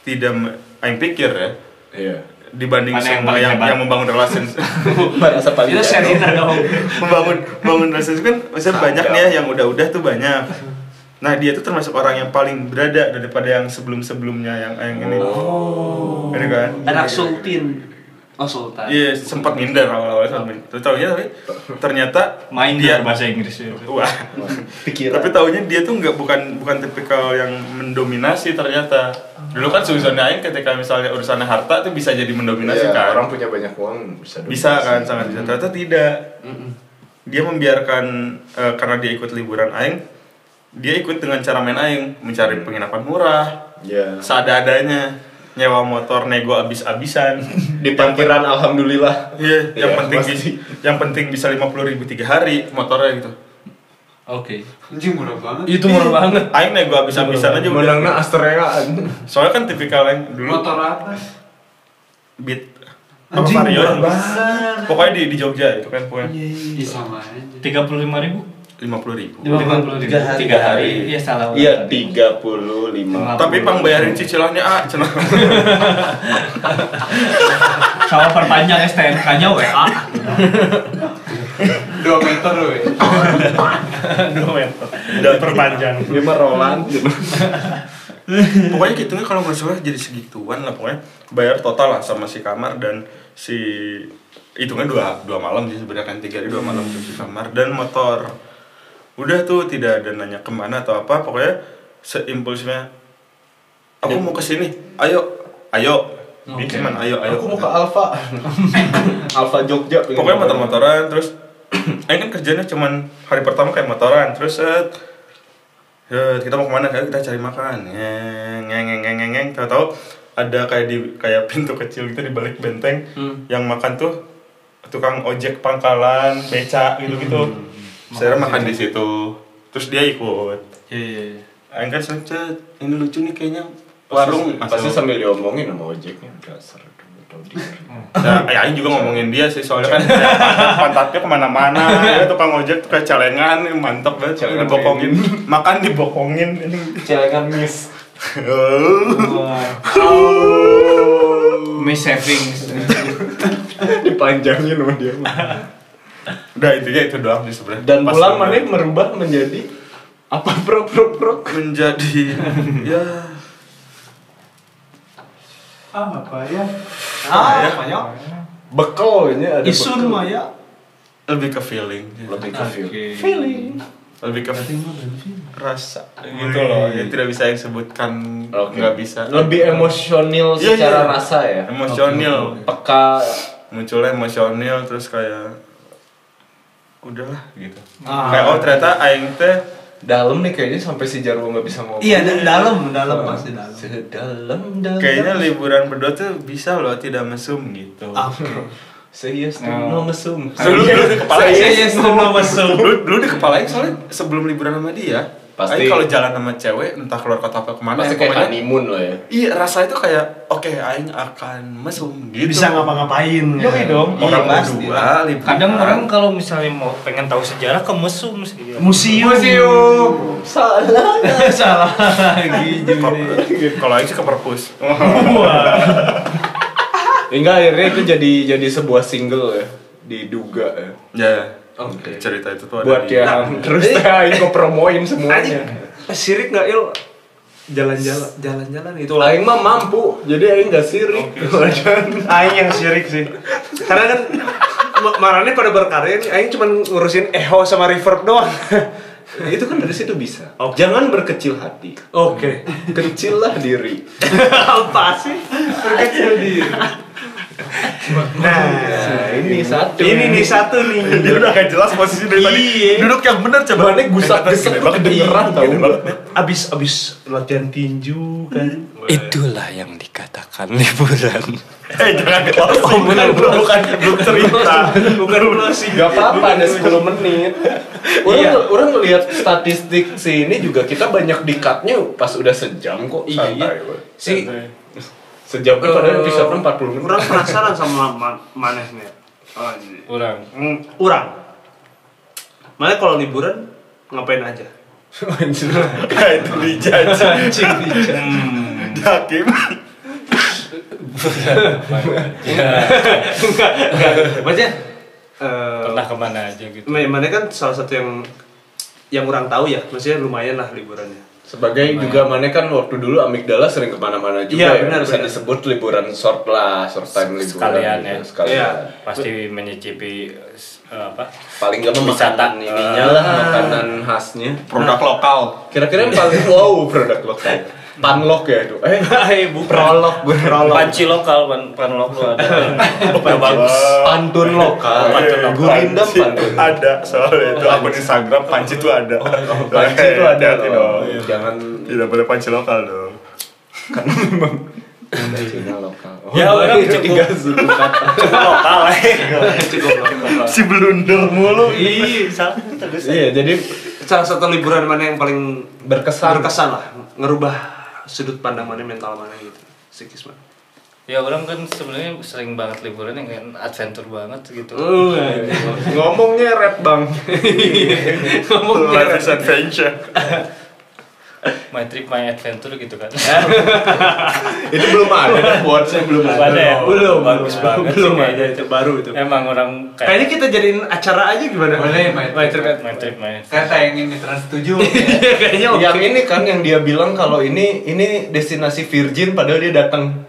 tidak aing pikir ya Iya. dibanding Mana yang yang, hebat? yang membangun relasi Merasa paling Itu. Sherina dong. membangun membangun relasi kan maksudnya banyak nih ya yang udah-udah tuh banyak nah dia tuh termasuk orang yang paling berada daripada yang sebelum-sebelumnya yang yang ini oh. kan Anak Sultin. Oh Sultan. Iya, sempat minder awal-awal sempat minder. Terus taunya tapi ternyata Main dia bahasa Inggris ya. wah. Pikiran. tapi taunya dia tuh nggak bukan bukan tipikal yang mendominasi ternyata. Dulu kan suzonnya aing ketika misalnya urusannya harta tuh bisa jadi mendominasi Iya, kan. orang punya banyak uang bisa bisa dominasi. kan sangat bisa. Ternyata tidak. Dia membiarkan eh, karena dia ikut liburan aing, dia ikut dengan cara main aing, mencari penginapan murah, Ya. seada-adanya, nyewa motor nego abis-abisan. Di parkiran alhamdulillah. Iya, yang Iya, penting pasti. bis- yang penting bisa lima puluh ribu tiga hari motornya gitu. Oke. Anjing murah banget. Itu murah banget. Aing nego habis-habisan aja udah. Menangnya. Soalnya kan tipikal yang dulu Motor apa? beat Anjing, murah banget. Pokoknya di di Jogja itu kan pokoknya Ih, sama aja. Tiga puluh lima ribu. Lima puluh ribu. Lima puluh ribu. Tiga hari. Tiga hari. Iya salah. Iya, 35. Tapi pang bayarin cicilannya ah, cenah. Sama perpanjang STNK-nya WA. Dua meter weh. Dua meter. Dan Perpanjang. Roland gitu. pokoknya gitu kan kalau nggak salah jadi segituan lah pokoknya bayar total lah sama si kamar dan si hitungnya dua dua malam sih sebenarnya kan tiga hari dua malam tuh si kamar dan motor udah tuh tidak ada nanya ke mana atau apa pokoknya seimpulsnya aku mau ke sini ayo. Ayo. Cuman ayo ayo. Aku mau ke Alfa. Alfa Jogja. pokoknya motor. motor-motoran terus Aing kan kerjanya cuman hari pertama kayak motoran terus set set, kita mau ke mana? Kayak kita cari makan. Ngeng ngeng ngeng ngeng ngeng, tahu-tahu ada kayak di kayak pintu kecil gitu di balik benteng yang makan tuh tukang ojek pangkalan beca gitu gitu saya makan di situ terus dia ikut Iya iya. iya. Kan ini lucu nih kayaknya warung pasti masuk. sambil diomongin sama ojeknya dasar dia. Nah, ya Aing juga ngomongin dia sih soalnya kan pantatnya ke mana-mana ya tukang ojek tuh kayak celengan mantep banget Celengan dibokongin makan dibokongin ini Celengan miss. Miss savings. Dipanjangin sama dia. Udah intinya itu doang sih sebenarnya Dan Pas pulang mana merubah menjadi apa pro pro pro menjadi ya Ah, apa ya? Ah, banyak. bekal ini ada Isun bekal. mah ya. lebih ke feeling lebih ke feel. Oke. feeling lebih ke rasa gitu loh ya tidak bisa yang sebutkan Oke. nggak bisa lebih emosional Iya, secara iya. rasa ya emosional peka munculnya emosional terus kayak udahlah gitu Ah. kayak oh ternyata aing teh dalam nih kayaknya sampai si Jarwo nggak bisa ngomong Iya, da- dalam, dalam pasti dalam. sedalam dalam kayaknya liburan berdua tuh bisa loh tidak mesum gitu Oke. serius tuh Oh. no mesum dulu di kepala Saya yes no mesum. dulu, dulu di kepala soalnya sebelum liburan sama dia Pasti. Kalau jalan sama cewek entah keluar kota atau ke mana pasti ya, kayak honeymoon lah ya iya rasa itu kayak oke Aing akan mesum gitu Bisa ngapa-ngapain. Kan? dong. Iya, orang berdua liburan Kadang orang kalau misalnya mau pengen tahu sejarah ke mesum sih. Museum. Museum. salah Salah lagi kalau Aing sih ke perpus hingga akhirnya itu jadi jadi sebuah single ya diduga ya ya Oke. cerita itu tuh ada buat di- yang terus teh aing kok promoin semuanya Anjing, sirik nggak il? Jalan-jalan, jalan-jalan itu aing mah mampu jadi aing gak sirik Aing yang sirik sih. Karena kan ma- marane pada berkarya nih, Aing cuma ngurusin echo sama reverb doang. itu kan dari situ bisa jangan berkecil hati Oke. kecillah diri Apa sih? Berkecil diri. Nah, nah ini satu. ini nih satu nih. dia udah gak jelas posisi dari tadi. Iya. duduk yang bener coba. Mana gusak gesek tuh kedengeran tau. Abis abis latihan tinju kan. Itulah yang dikatakan liburan. eh jangan closing bukan bukan belum cerita. Bukan closing. Gak apa-apa ada 10 menit. Orang, Iya. orang ngelihat statistik sini juga kita banyak di cutnya pas udah sejam kok. Iya. Si Sejam kan padahal episode 40 menit Kurang penasaran sama ma manehnya. Oh, iya. Kurang. Hmm, Urang. Mana kalau liburan ngapain aja? Kayak itu dijudge. Hmm. Hakim. Maksudnya eh, Pernah ke mana aja gitu. Ma- Mana kan salah satu yang yang orang tahu ya, maksudnya lumayan lah liburannya. Sebagai juga mana kan waktu dulu amigdala sering ke mana-mana juga Iya, ya. benar, Bisa benar. disebut liburan short lah, short time liburan. Sekalian gitu, ya. Sekalian. Iya. Pasti menyicipi eh, apa? Paling gak makanan ininya lah, makanan khasnya. Produk lokal. Kira-kira yang paling wow produk lokal. Panlok ya itu. Eh, Eh, bukan. prolog gue. Panci lokal, pan, pan lokal ada. Yang bagus. Pantun lokal. Pantun lokal. Gurindam pantun. Ada soalnya itu akun Instagram panci itu ada. Panci itu ada dong. Jangan Tidak boleh panci lokal dong. Cina lokal. Oh, Ya, orang itu cukup- tiga kata. Cuma lokal eh. Cukup. Si blunder mulu. Ih, salah terus. Iya, jadi Salah satu liburan mana yang paling berkesan. berkesan lah, ngerubah sudut pandang mana mental mana gitu. Psikis mana. Ya orang kan sebenarnya sering banget liburan yang kan adventure banget gitu. Oh, Ngomongnya rap bang. ngomong Life is adventure. My trip, my adventure gitu kan. itu belum ada kan quotesnya belum Belum ada. ada ya? belum Bagus banget belum sih ada itu baru itu. Emang orang Kayaknya kita jadiin acara aja gimana? Boleh, My My Trip. trip. my trip, my Kan tayangin di Trans 7 Iya, kayaknya oke. Yang ini kan yang dia bilang kalau ini ini destinasi virgin padahal dia datang.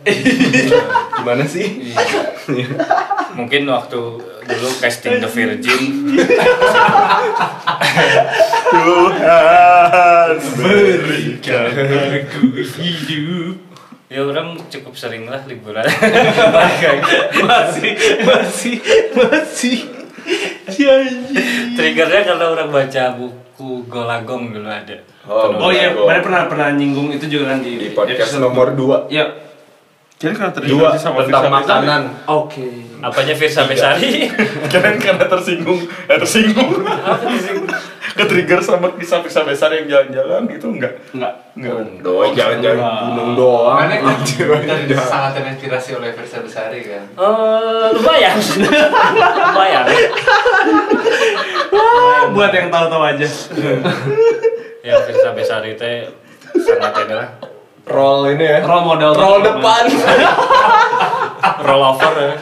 Gimana sih? Mungkin waktu dulu casting The Virgin. Tuhan berikan. ya orang cukup sering lah liburan. Masih masih masih. Triggernya karena orang baca buku Golagong dulu ada. Oh, Oh iya, mana pernah pernah nyinggung itu juga kan di, di podcast episode- nomor 2 Iya. Kira karena terinspirasi sama tentang Firsa Besari. makanan. Oke. apanya Firsa Besari Kira karena tersinggung, eh tersinggung. Ke trigger sama kisah Firsa besar yang jalan-jalan gitu enggak? Enggak. Enggak. Doi jangan-jangan gunung doang. Karena kan Anjir, sangat terinspirasi oleh Versa Besari kan Eh, lumayan lumayan Buat yang tahu-tahu aja. ya Firsa Besari teh sangat ini lah Roll ini ya. Role model. Roll depan. roll over ya.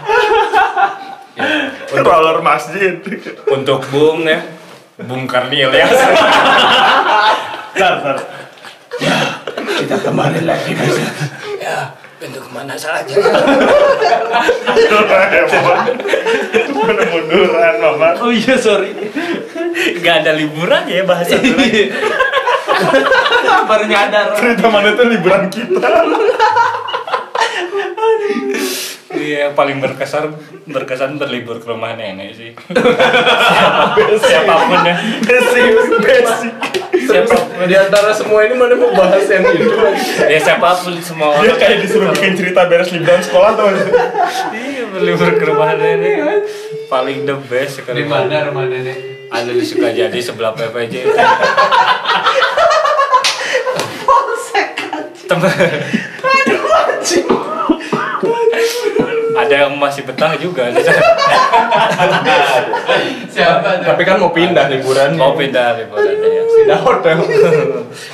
Ya, Roller masjid. untuk Bung ya Bung Karnil ya Bentar, bentar. Kita kembali lagi ya pintu ke mana saja Mana munduran mama. Oh iya, sorry. nggak ada liburan ya bahasa dulu Baru nyadar. Cerita mana itu liburan kita. Iya, yang paling berkesan berkesan berlibur ke rumah nenek sih. Siapa- siapa pun ya. Basic, basic. Siapa pun. Di antara semua ini mana mau bahas yang itu? Ya siapa pun semua Dia orang. kayak disuruh bikin cerita beres liburan sekolah tuh. Iya, berlibur ke rumah nenek. Paling the best ke Di mana rumah nenek? Ada di Sukajadi sebelah PPJ. Temen. Ada yang masih betah juga. Siapa tuh? Tapi kan mau pindah liburan. Mau pindah liburan ya. Pindah hotel.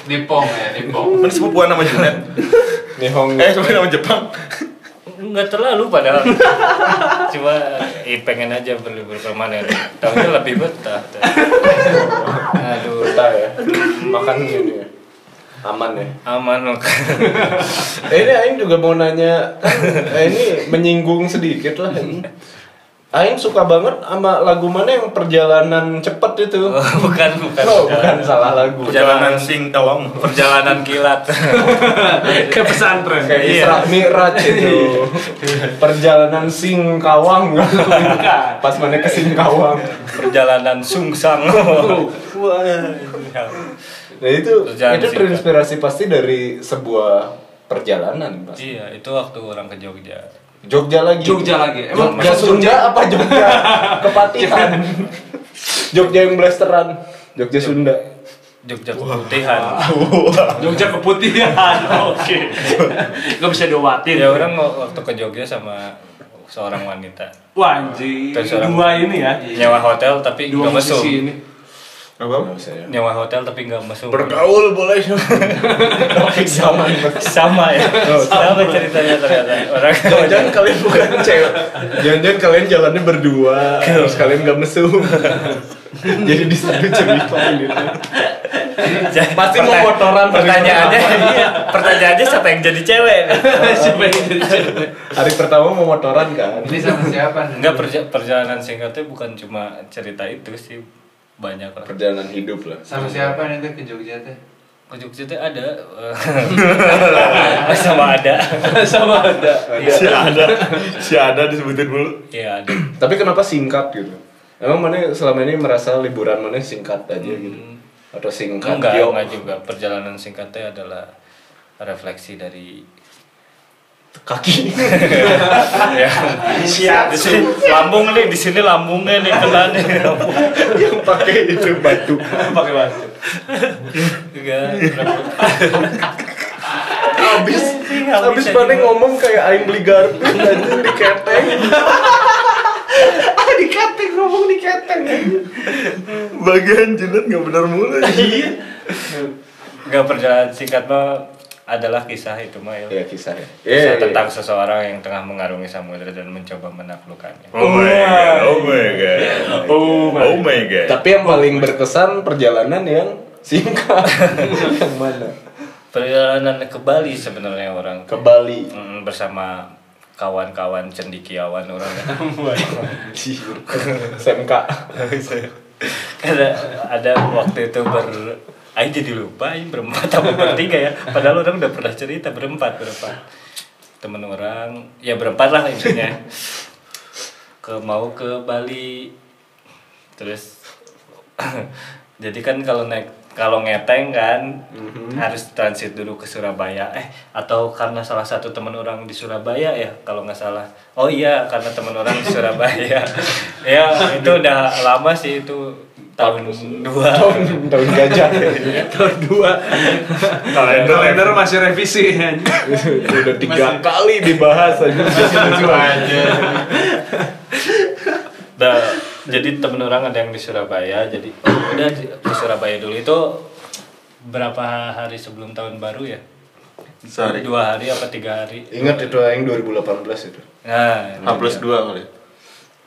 Di Pong ya, di Pong Mana sepupuan nama Junet? Nihong. Eh, sepupuan nama Jepang. Enggak terlalu padahal. Cuma eh, pengen aja berlibur ke mana Tahunya lebih betah. Aduh, Betah ya. Makan ini ya. Aman ya. aman loh. Eh, ini Aing juga mau nanya, kan, eh, ini menyinggung sedikit lah ini. Aing suka banget sama lagu mana yang perjalanan cepet itu. Oh, bukan, bukan. Oh, bukan salah lagu. Perjalanan sing tawang. Perjalanan kilat. Ke pesantren. Kayak Iya. Isra Mi'raj itu. Perjalanan Singkawang. Pas mana ke Singkawang. Perjalanan sungsang. Wah. Nah itu Perjalanan itu singkat. terinspirasi pasti dari sebuah perjalanan pasti. Iya, itu waktu orang ke Jogja. Jogja lagi. Jogja lagi. Emang Jogja Sunda apa Jogja Kepatihan? Jogja yang blasteran. Jogja Sunda. Jogja keputihan. Jogja keputihan. Oke. Gak bisa diobatin. Ya orang waktu ke Jogja sama seorang wanita Wah anjing, Terus orang- dua ini ya. nyewa hotel tapi Dua nggak musisi ini. Apa? Nggak usah ya. nyewa hotel tapi nggak mesum Bergaul boleh. Sama. sama ya sama ceritanya ternyata orang Jangan kalian bukan cewek. Jangan-jangan kalian jalannya berdua, terus kalian gak mesum. Jadi di satu cerita gitu. Pasti mau hari pertanyaannya iya, pertanyaannya siapa yang jadi cewek Siapa yang jadi cewek? Hari pertama mau motoran kan. Ini sama siapa? Enggak perja- perjalanan singkatnya bukan cuma cerita itu sih banyak lah. Perjalanan hidup lah. Sama siapa nih tuh ke Jogja teh? Ke Jogja tuh ada eh, sama ada. Sama ada. Si ada, si ada disebutin dulu. Iya ada. Tapi kenapa singkat gitu? Emang mana selama ini merasa liburan mana singkat aja gitu? Atau singkat Enggak, enggak juga. Perjalanan singkatnya adalah refleksi dari Kaki. ya. Di sini lambung nih, di sini lambungnya nih kena nih. yang pakai itu batu. Pakai batu. Enggak. Habis Habis mana gua. ngomong kayak aing beli garpu anjing di keteng. ah di keteng ngomong di keteng. Bagian jilat nggak benar mulu. Enggak perjalanan singkat mah adalah kisah itu mah ya. Ya kisah ya. Kisah Iya, tentang seseorang yang tengah mengarungi samudera dan mencoba menaklukkannya. Oh my god, oh my god, Oh, oh my god. Tapi yang paling berkesan perjalanan yang singkat. yang mana? Perjalanan ke Bali sebenarnya orang Ke Bali. Mm, bersama kawan-kawan cendikiawan orang SMK. ada ada waktu itu ber Aing jadi lupa Aing berempat atau bertiga ya. Padahal orang udah pernah cerita berempat berempat. Temen orang ya berempat lah intinya. Ke mau ke Bali. Terus jadi kan kalau naik kalau ngeteng kan harus transit dulu ke Surabaya. Eh atau karena salah satu teman orang di Surabaya ya kalau nggak salah. Oh iya karena teman orang di Surabaya. Ya itu udah lama sih itu tahun dua tahun tahun gajah. Tahun dua. Kalender Kalender masih revisi. Udah tiga kali dibahas aja. Lucu aja. Nah, jadi temen orang ada yang di Surabaya jadi oh, udah di- ke Surabaya dulu itu berapa hari sebelum tahun baru ya Sehari. dua hari apa tiga hari Ingat itu yang 2018 itu. nah H plus dua kali.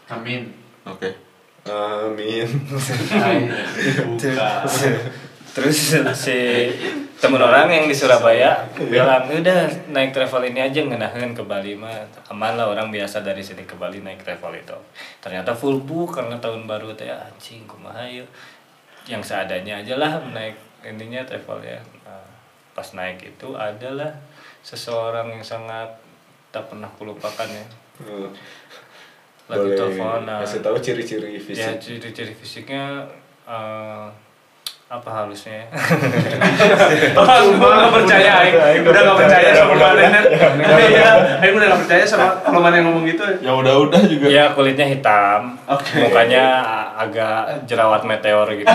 Amin. Oke. Amin. Terus si temen orang yang di Surabaya bilang udah naik travel ini aja ngenahin ke Bali. Mah aman lah orang biasa dari sini ke Bali naik travel itu. Ternyata full book karena tahun baru teh anjing kumaha yeuh. yang seadanya aja lah naik ininya travel ya. Nah, pas naik itu adalah seseorang yang sangat tak pernah kulupakan ya lagi Boleh teleponan kasih tahu ciri-ciri ya fisik. ciri-ciri fisiknya eh, apa halusnya ya? Aku nggak percaya, Aing. Udah nggak percaya sama mana Iya, Aing udah nggak percaya sama kalau mana yang ngomong gitu. Ya udah-udah juga. ya kulitnya hitam Oke. mukanya agak jerawat meteor gitu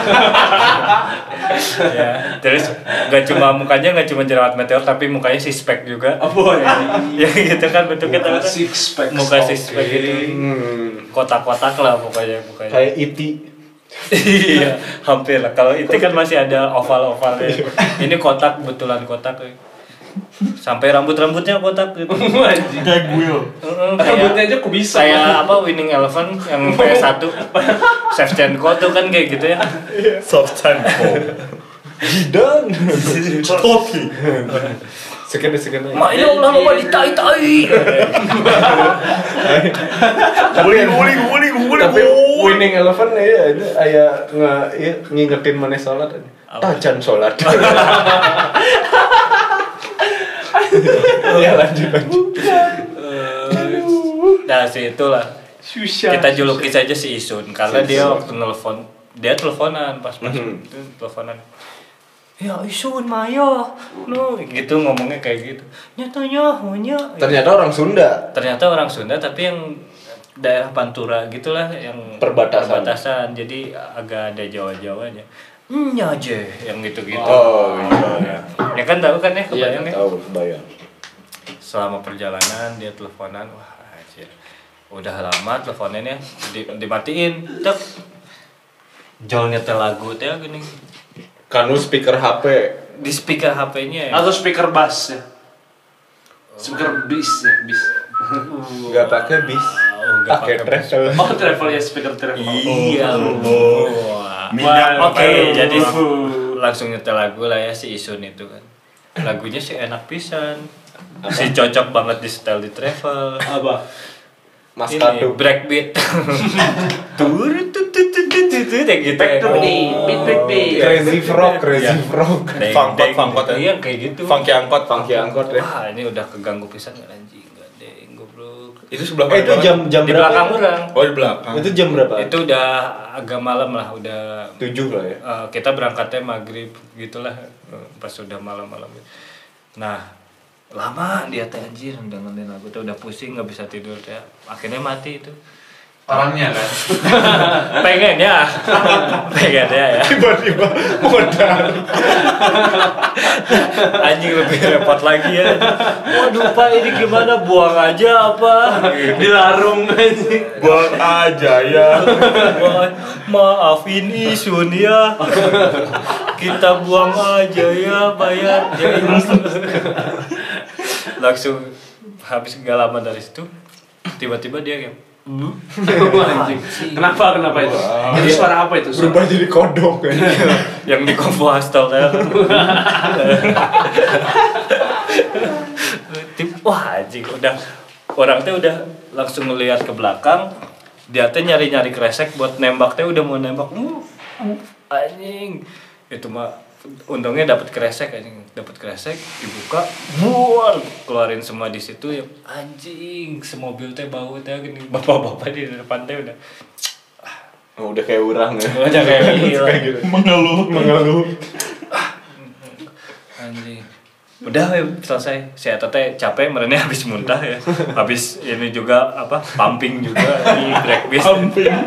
ya terus nggak cuma mukanya nggak cuma jerawat meteor tapi mukanya sispek juga Oh boy. ya gitu kan bentuknya kan? Six pack. muka sispek gitu Hmm. kotak-kotak lah pokoknya mukanya Kayak E iti. Iya hampir lah kalau itu kan masih ada oval ovalnya ini kotak betulan kotak eh. sampai rambut rambutnya kotak gitu. Kayak gue. Heeh, Rambutnya kayak aja kok bisa. kayak apa winning eleven yang PS1 Shevchenko tuh kan kayak gitu ya Soft tempo. Dan. Sekian sekian. Ma ya Allah lupa ditai tai. Guling, guling, guling, guling. Tapi winning eleven ya ini aya nge ieu ngingetin mana sholat aja. Tajan sholat. Ya lanjut lanjut. Nah sih itulah Susah. kita juluki saja si Isun karena Si dia waktu nelfon dia teleponan pas pas Mhm. itu teleponan ya Isun Maya no gitu ngomongnya kayak gitu. Nyatanya hanya Ternyata orang Sunda. ternyata orang Sunda tapi yang daerah Pantura gitulah yang Perbatasan. perbatasan. Jadi agak ada Jawa Jawanya nya aja yang gitu gitu Oh, iya. ya kan tahu kan ya kebayang ya? tahu, bayang. selama perjalanan dia teleponan wah anjir. Udah lama teleponnya di, dimatiin tek. Jol nyetel lagu teh gini Kanu speaker HP. di speaker HP-nya ya Atau speaker bass ya. Speaker bis ya, bis. Nggak pakai bis. Oh, Pakai travel. Oh, travel ya, speaker travel. iya Wah. Minyak Oke, aduh. jadi langsung nyetel lagu lah ya si Isun itu kan. Lagunya sih enak pisan. Si cocok banget di setel di travel. Apa? Mas Kadu. breakbeat. Tur tut tut tut tut tut kayak gitu. Back to ya. beat, beat, beat, beat. Crazy frog, crazy frog. Deng, Fangkot, fangkot ya. Iya kayak gitu. Funky angkot. Funky angkot ya. Wah, ini udah keganggu pisan nggak anjing enggak deng goblok. Itu sebelah Eh itu mana? jam jam Di belakang orang. Oh di belakang. Itu jam berapa? Itu udah agak malam lah, udah tujuh lah ya. Eh, kita berangkatnya maghrib gitulah pas sudah malam-malam nah lama dia teh anjir dengerin lagu tuh udah pusing nggak bisa tidur teh. Akhirnya mati itu. Orangnya kan. pengen ya pengen ya. Ya Tiba-tiba modal. anjing lebih repot lagi ya. Waduh pak ini gimana? Buang aja apa? Dilarung anjing. Buang aja ya. Wah, maafin Isun ya. Kita buang aja ya bayar ya langsung habis gak lama dari situ tiba-tiba dia kayak Anjing. Kenapa? Kenapa itu? Itu suara apa itu? Suara Berubah jadi kodok ya. yang di kompo hostel ya. Wah anjing udah orang teh udah langsung ngelihat ke belakang dia teh nyari-nyari kresek buat nembak teh udah mau nembak uh, anjing itu mah untungnya dapat kresek anjing. Dapat kresek dibuka buar keluarin semua di situ ya. Anjing semobil teh bau teh gini. Bapak-bapak di depan teh udah Oh, udah kayak orang ya. udah kayak gila Mengeluh. Mengeluh. anjing. Udah we, selesai. Saya tete capek merenya habis muntah ya. Habis ini juga apa pumping juga di break bis pumping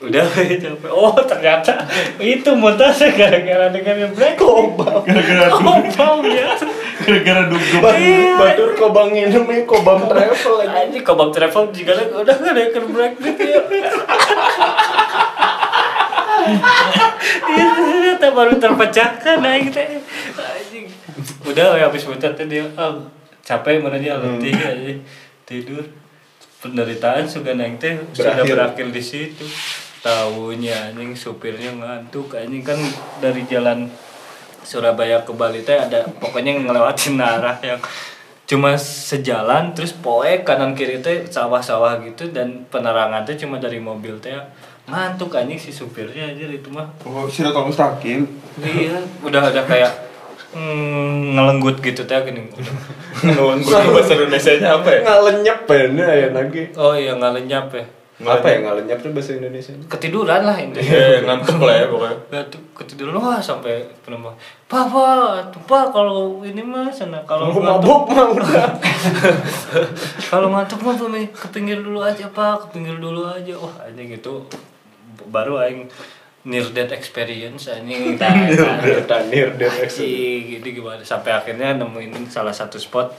udah capek oh ternyata itu muntah saya gara-gara dengan break kobam Gara-gara kobam ya gara-gara dugem. Batur kobang ini nih kobam travel lagi. kobam travel juga udah gak ada yang bis ya Iya ternyata baru terpecahkan aing teh. Anjing. Udah we habis muncul teh dia ah, capek mana dia letih anjing. Tidur. Penderitaan suka naik teh sudah berakhir di situ. Tahunya anjing supirnya ngantuk anjing kan dari jalan Surabaya ke Bali teh ada pokoknya ngelewatin arah yang cuma sejalan terus poek kanan kiri teh sawah-sawah gitu dan penerangan teh cuma dari mobil teh ngantuk anjing si supirnya aja itu mah Oh, Siratul Mustaqim. iya udah ada kayak mm, ngelenggut gitu teh gini kudu bahasa Indonesia-nya apa ya? Nggak lenyap ya ini lagi. oh iya nggak lenyap ya Apa ya nggak lenyap tuh bahasa Indonesia? ketiduran lah intinya Iya, ngantuk lah ya pokoknya. Ngantuk, ketiduran wah sampai penumpang papa tuh pak kalau ini mah sana kalau mabuk mah udah. kalau ngantuk mah pemi- ke pinggir dulu aja pak ke pinggir dulu aja. Wah anjing itu baru aing near death experience anjing Tanir, tanir, dia Anjing, itu gimana. Sampai akhirnya nemuin salah satu spot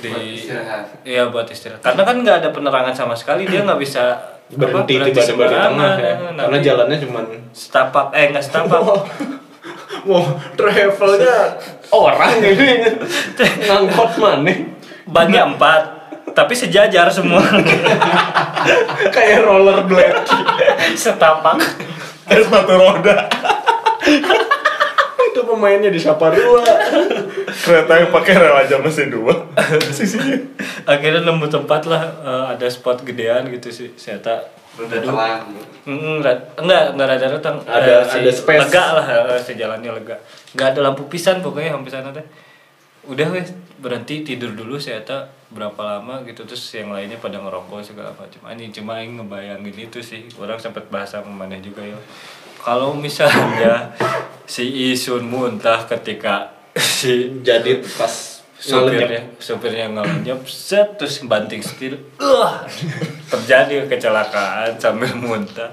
di Buat istirahat. iya buat istirahat karena kan nggak ada penerangan sama sekali dia nggak bisa apa, berhenti tiba-tiba di tengah ya. nanti Karena jalannya cuman setapak eh nggak setapak Wah, travelnya orang ini ngangkot mana? bannya empat tapi sejajar semua Kayak rollerblade. setapak Kayak sepatu roda. Itu pemainnya di Saparua. Kereta yang pakai rel aja mesin dua. Sisinya. akhirnya nemu tempat lah eh, ada spot gedean gitu sih saya tak Udah terang. Mm, enggak, enggak ada datang. Ada- ada space. Lega lah, eh, si jalannya lega. Enggak ada lampu pisan pokoknya sampai sana teh. Udah wes berhenti tidur dulu saya tak berapa lama gitu terus yang lainnya pada ngerokok segala macam. Ani cuma aing ngebayangin itu sih. Orang sempat bahas sama mana juga ya. Kalau misalnya si Isun muntah ketika si Jadi pas supirnya ngalenyap. supirnya ngelenyap set terus banting setir uh, terjadi kecelakaan sambil muntah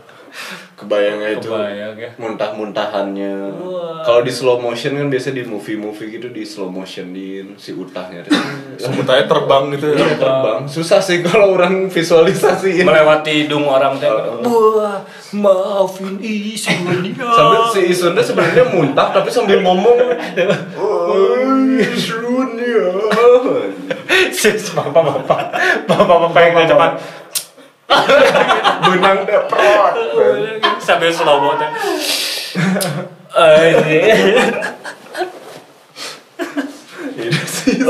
Kebayangnya itu Kebayang ya. muntah-muntahannya. Kalau di slow motion kan biasa di movie-movie gitu di slow motionin si utahnya. Semutanya terbang gitu ya. Iya, terbang. Susah sih kalau orang visualisasiin. melewati hidung orang teh wah maafin Isunia Sambil si Isunda sebenarnya muntah tapi sambil ngomong. Oh, Isunya. sis bapak bapak bapak bapak yang depan Benang deprot. sambil slow mo teh.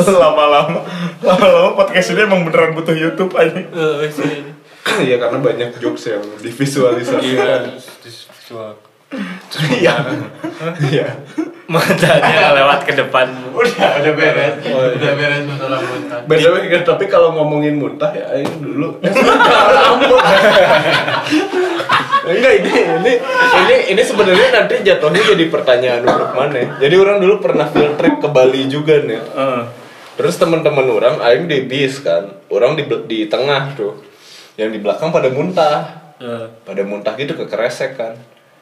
Lama-lama lama-lama podcast ini emang beneran butuh YouTube aja. sih. Iya karena banyak jokes yang divisualisasikan. Iya, visual. Iya. Iya. matanya lewat ke depan Udah, udah beres. Udah beres masalah muntah. Kan, tapi kalau ngomongin muntah ya aing dulu. Enggak ini ini ini ini sebenarnya nanti jatuhnya jadi pertanyaan untuk mana? Jadi orang dulu pernah field trip ke Bali juga nih. Eh, Terus teman-teman orang aing di bis kan. Orang di di tengah tuh. Yang di belakang pada muntah. eh, Pada muntah gitu kekeresek kan.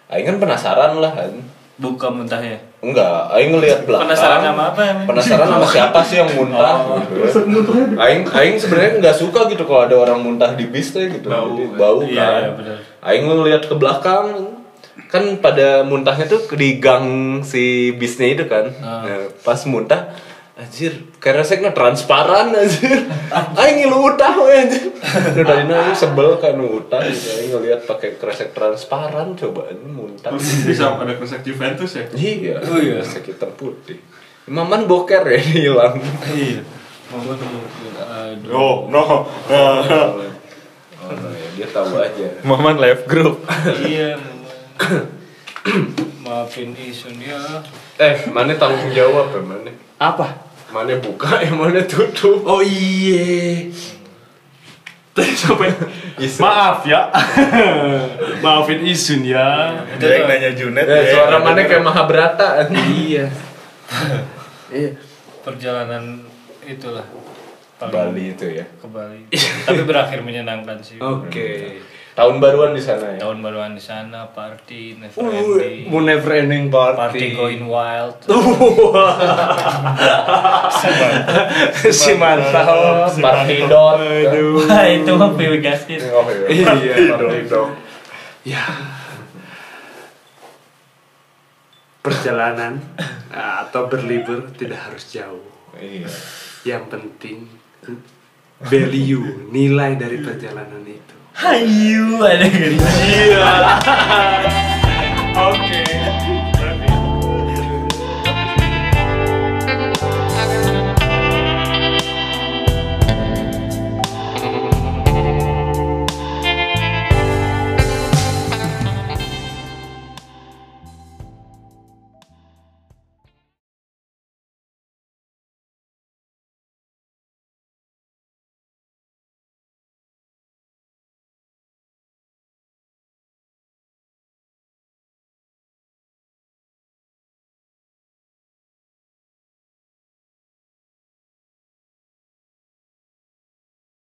Aing kan penasaran lah kan. buka muntahnya Enggak, aing ngelihat belakang. penasaran sama apa emang? Penasaran sama siapa sih yang muntah Oh. gitu. Aing aing sebenarnya nggak suka gitu kalau ada orang muntah di bis tuh gitu. Jadi bau Iya, kan. iya, benar. Aing ngelihat ke belakang kan pada muntahnya tuh di gang si bisnya itu kan. Nah, pas muntah anjir kereseknya transparan anjir. Aing ngilu utah we anjir. Udah aing sebel kan utah gitu. Aing ngelihat pakai kresek transparan coba ini muntah. Bisa ada kresek Juventus ya? Iya, Oh iya. kresek hitam putih. Maman boker ya ini hilang. iya Mama tuh, aduh. Oh, no. Oh, ya, dia tahu aja. Maman live group. iya maafin Isun ya Eh, mana tanggung jawab ya mana? Apa? Mana buka ya mana tutup? Oh iya. Tadi sampai Isun. maaf ya. Maafin Isun ya. Yang nanya Junet. Eh, ya. suara mana kayak Mahabharata. Iya. Iya. perjalanan itulah Bali itu ya. ke Bali tapi berakhir menyenangkan sih Oke. Tahun baruan di sana ya. tahun baruan di sana party never Uh, ending mau never ending party. party going wild si mantap. Party dot. Aduh. itu mah PW Gaskin Oh iya. Iya. Party dot. Ya. Perjalanan ah, atau berlibur tidak harus jauh. Iya. Yang penting value, nilai dari perjalanan itu. 哎呦，那个鸡 啊！OK。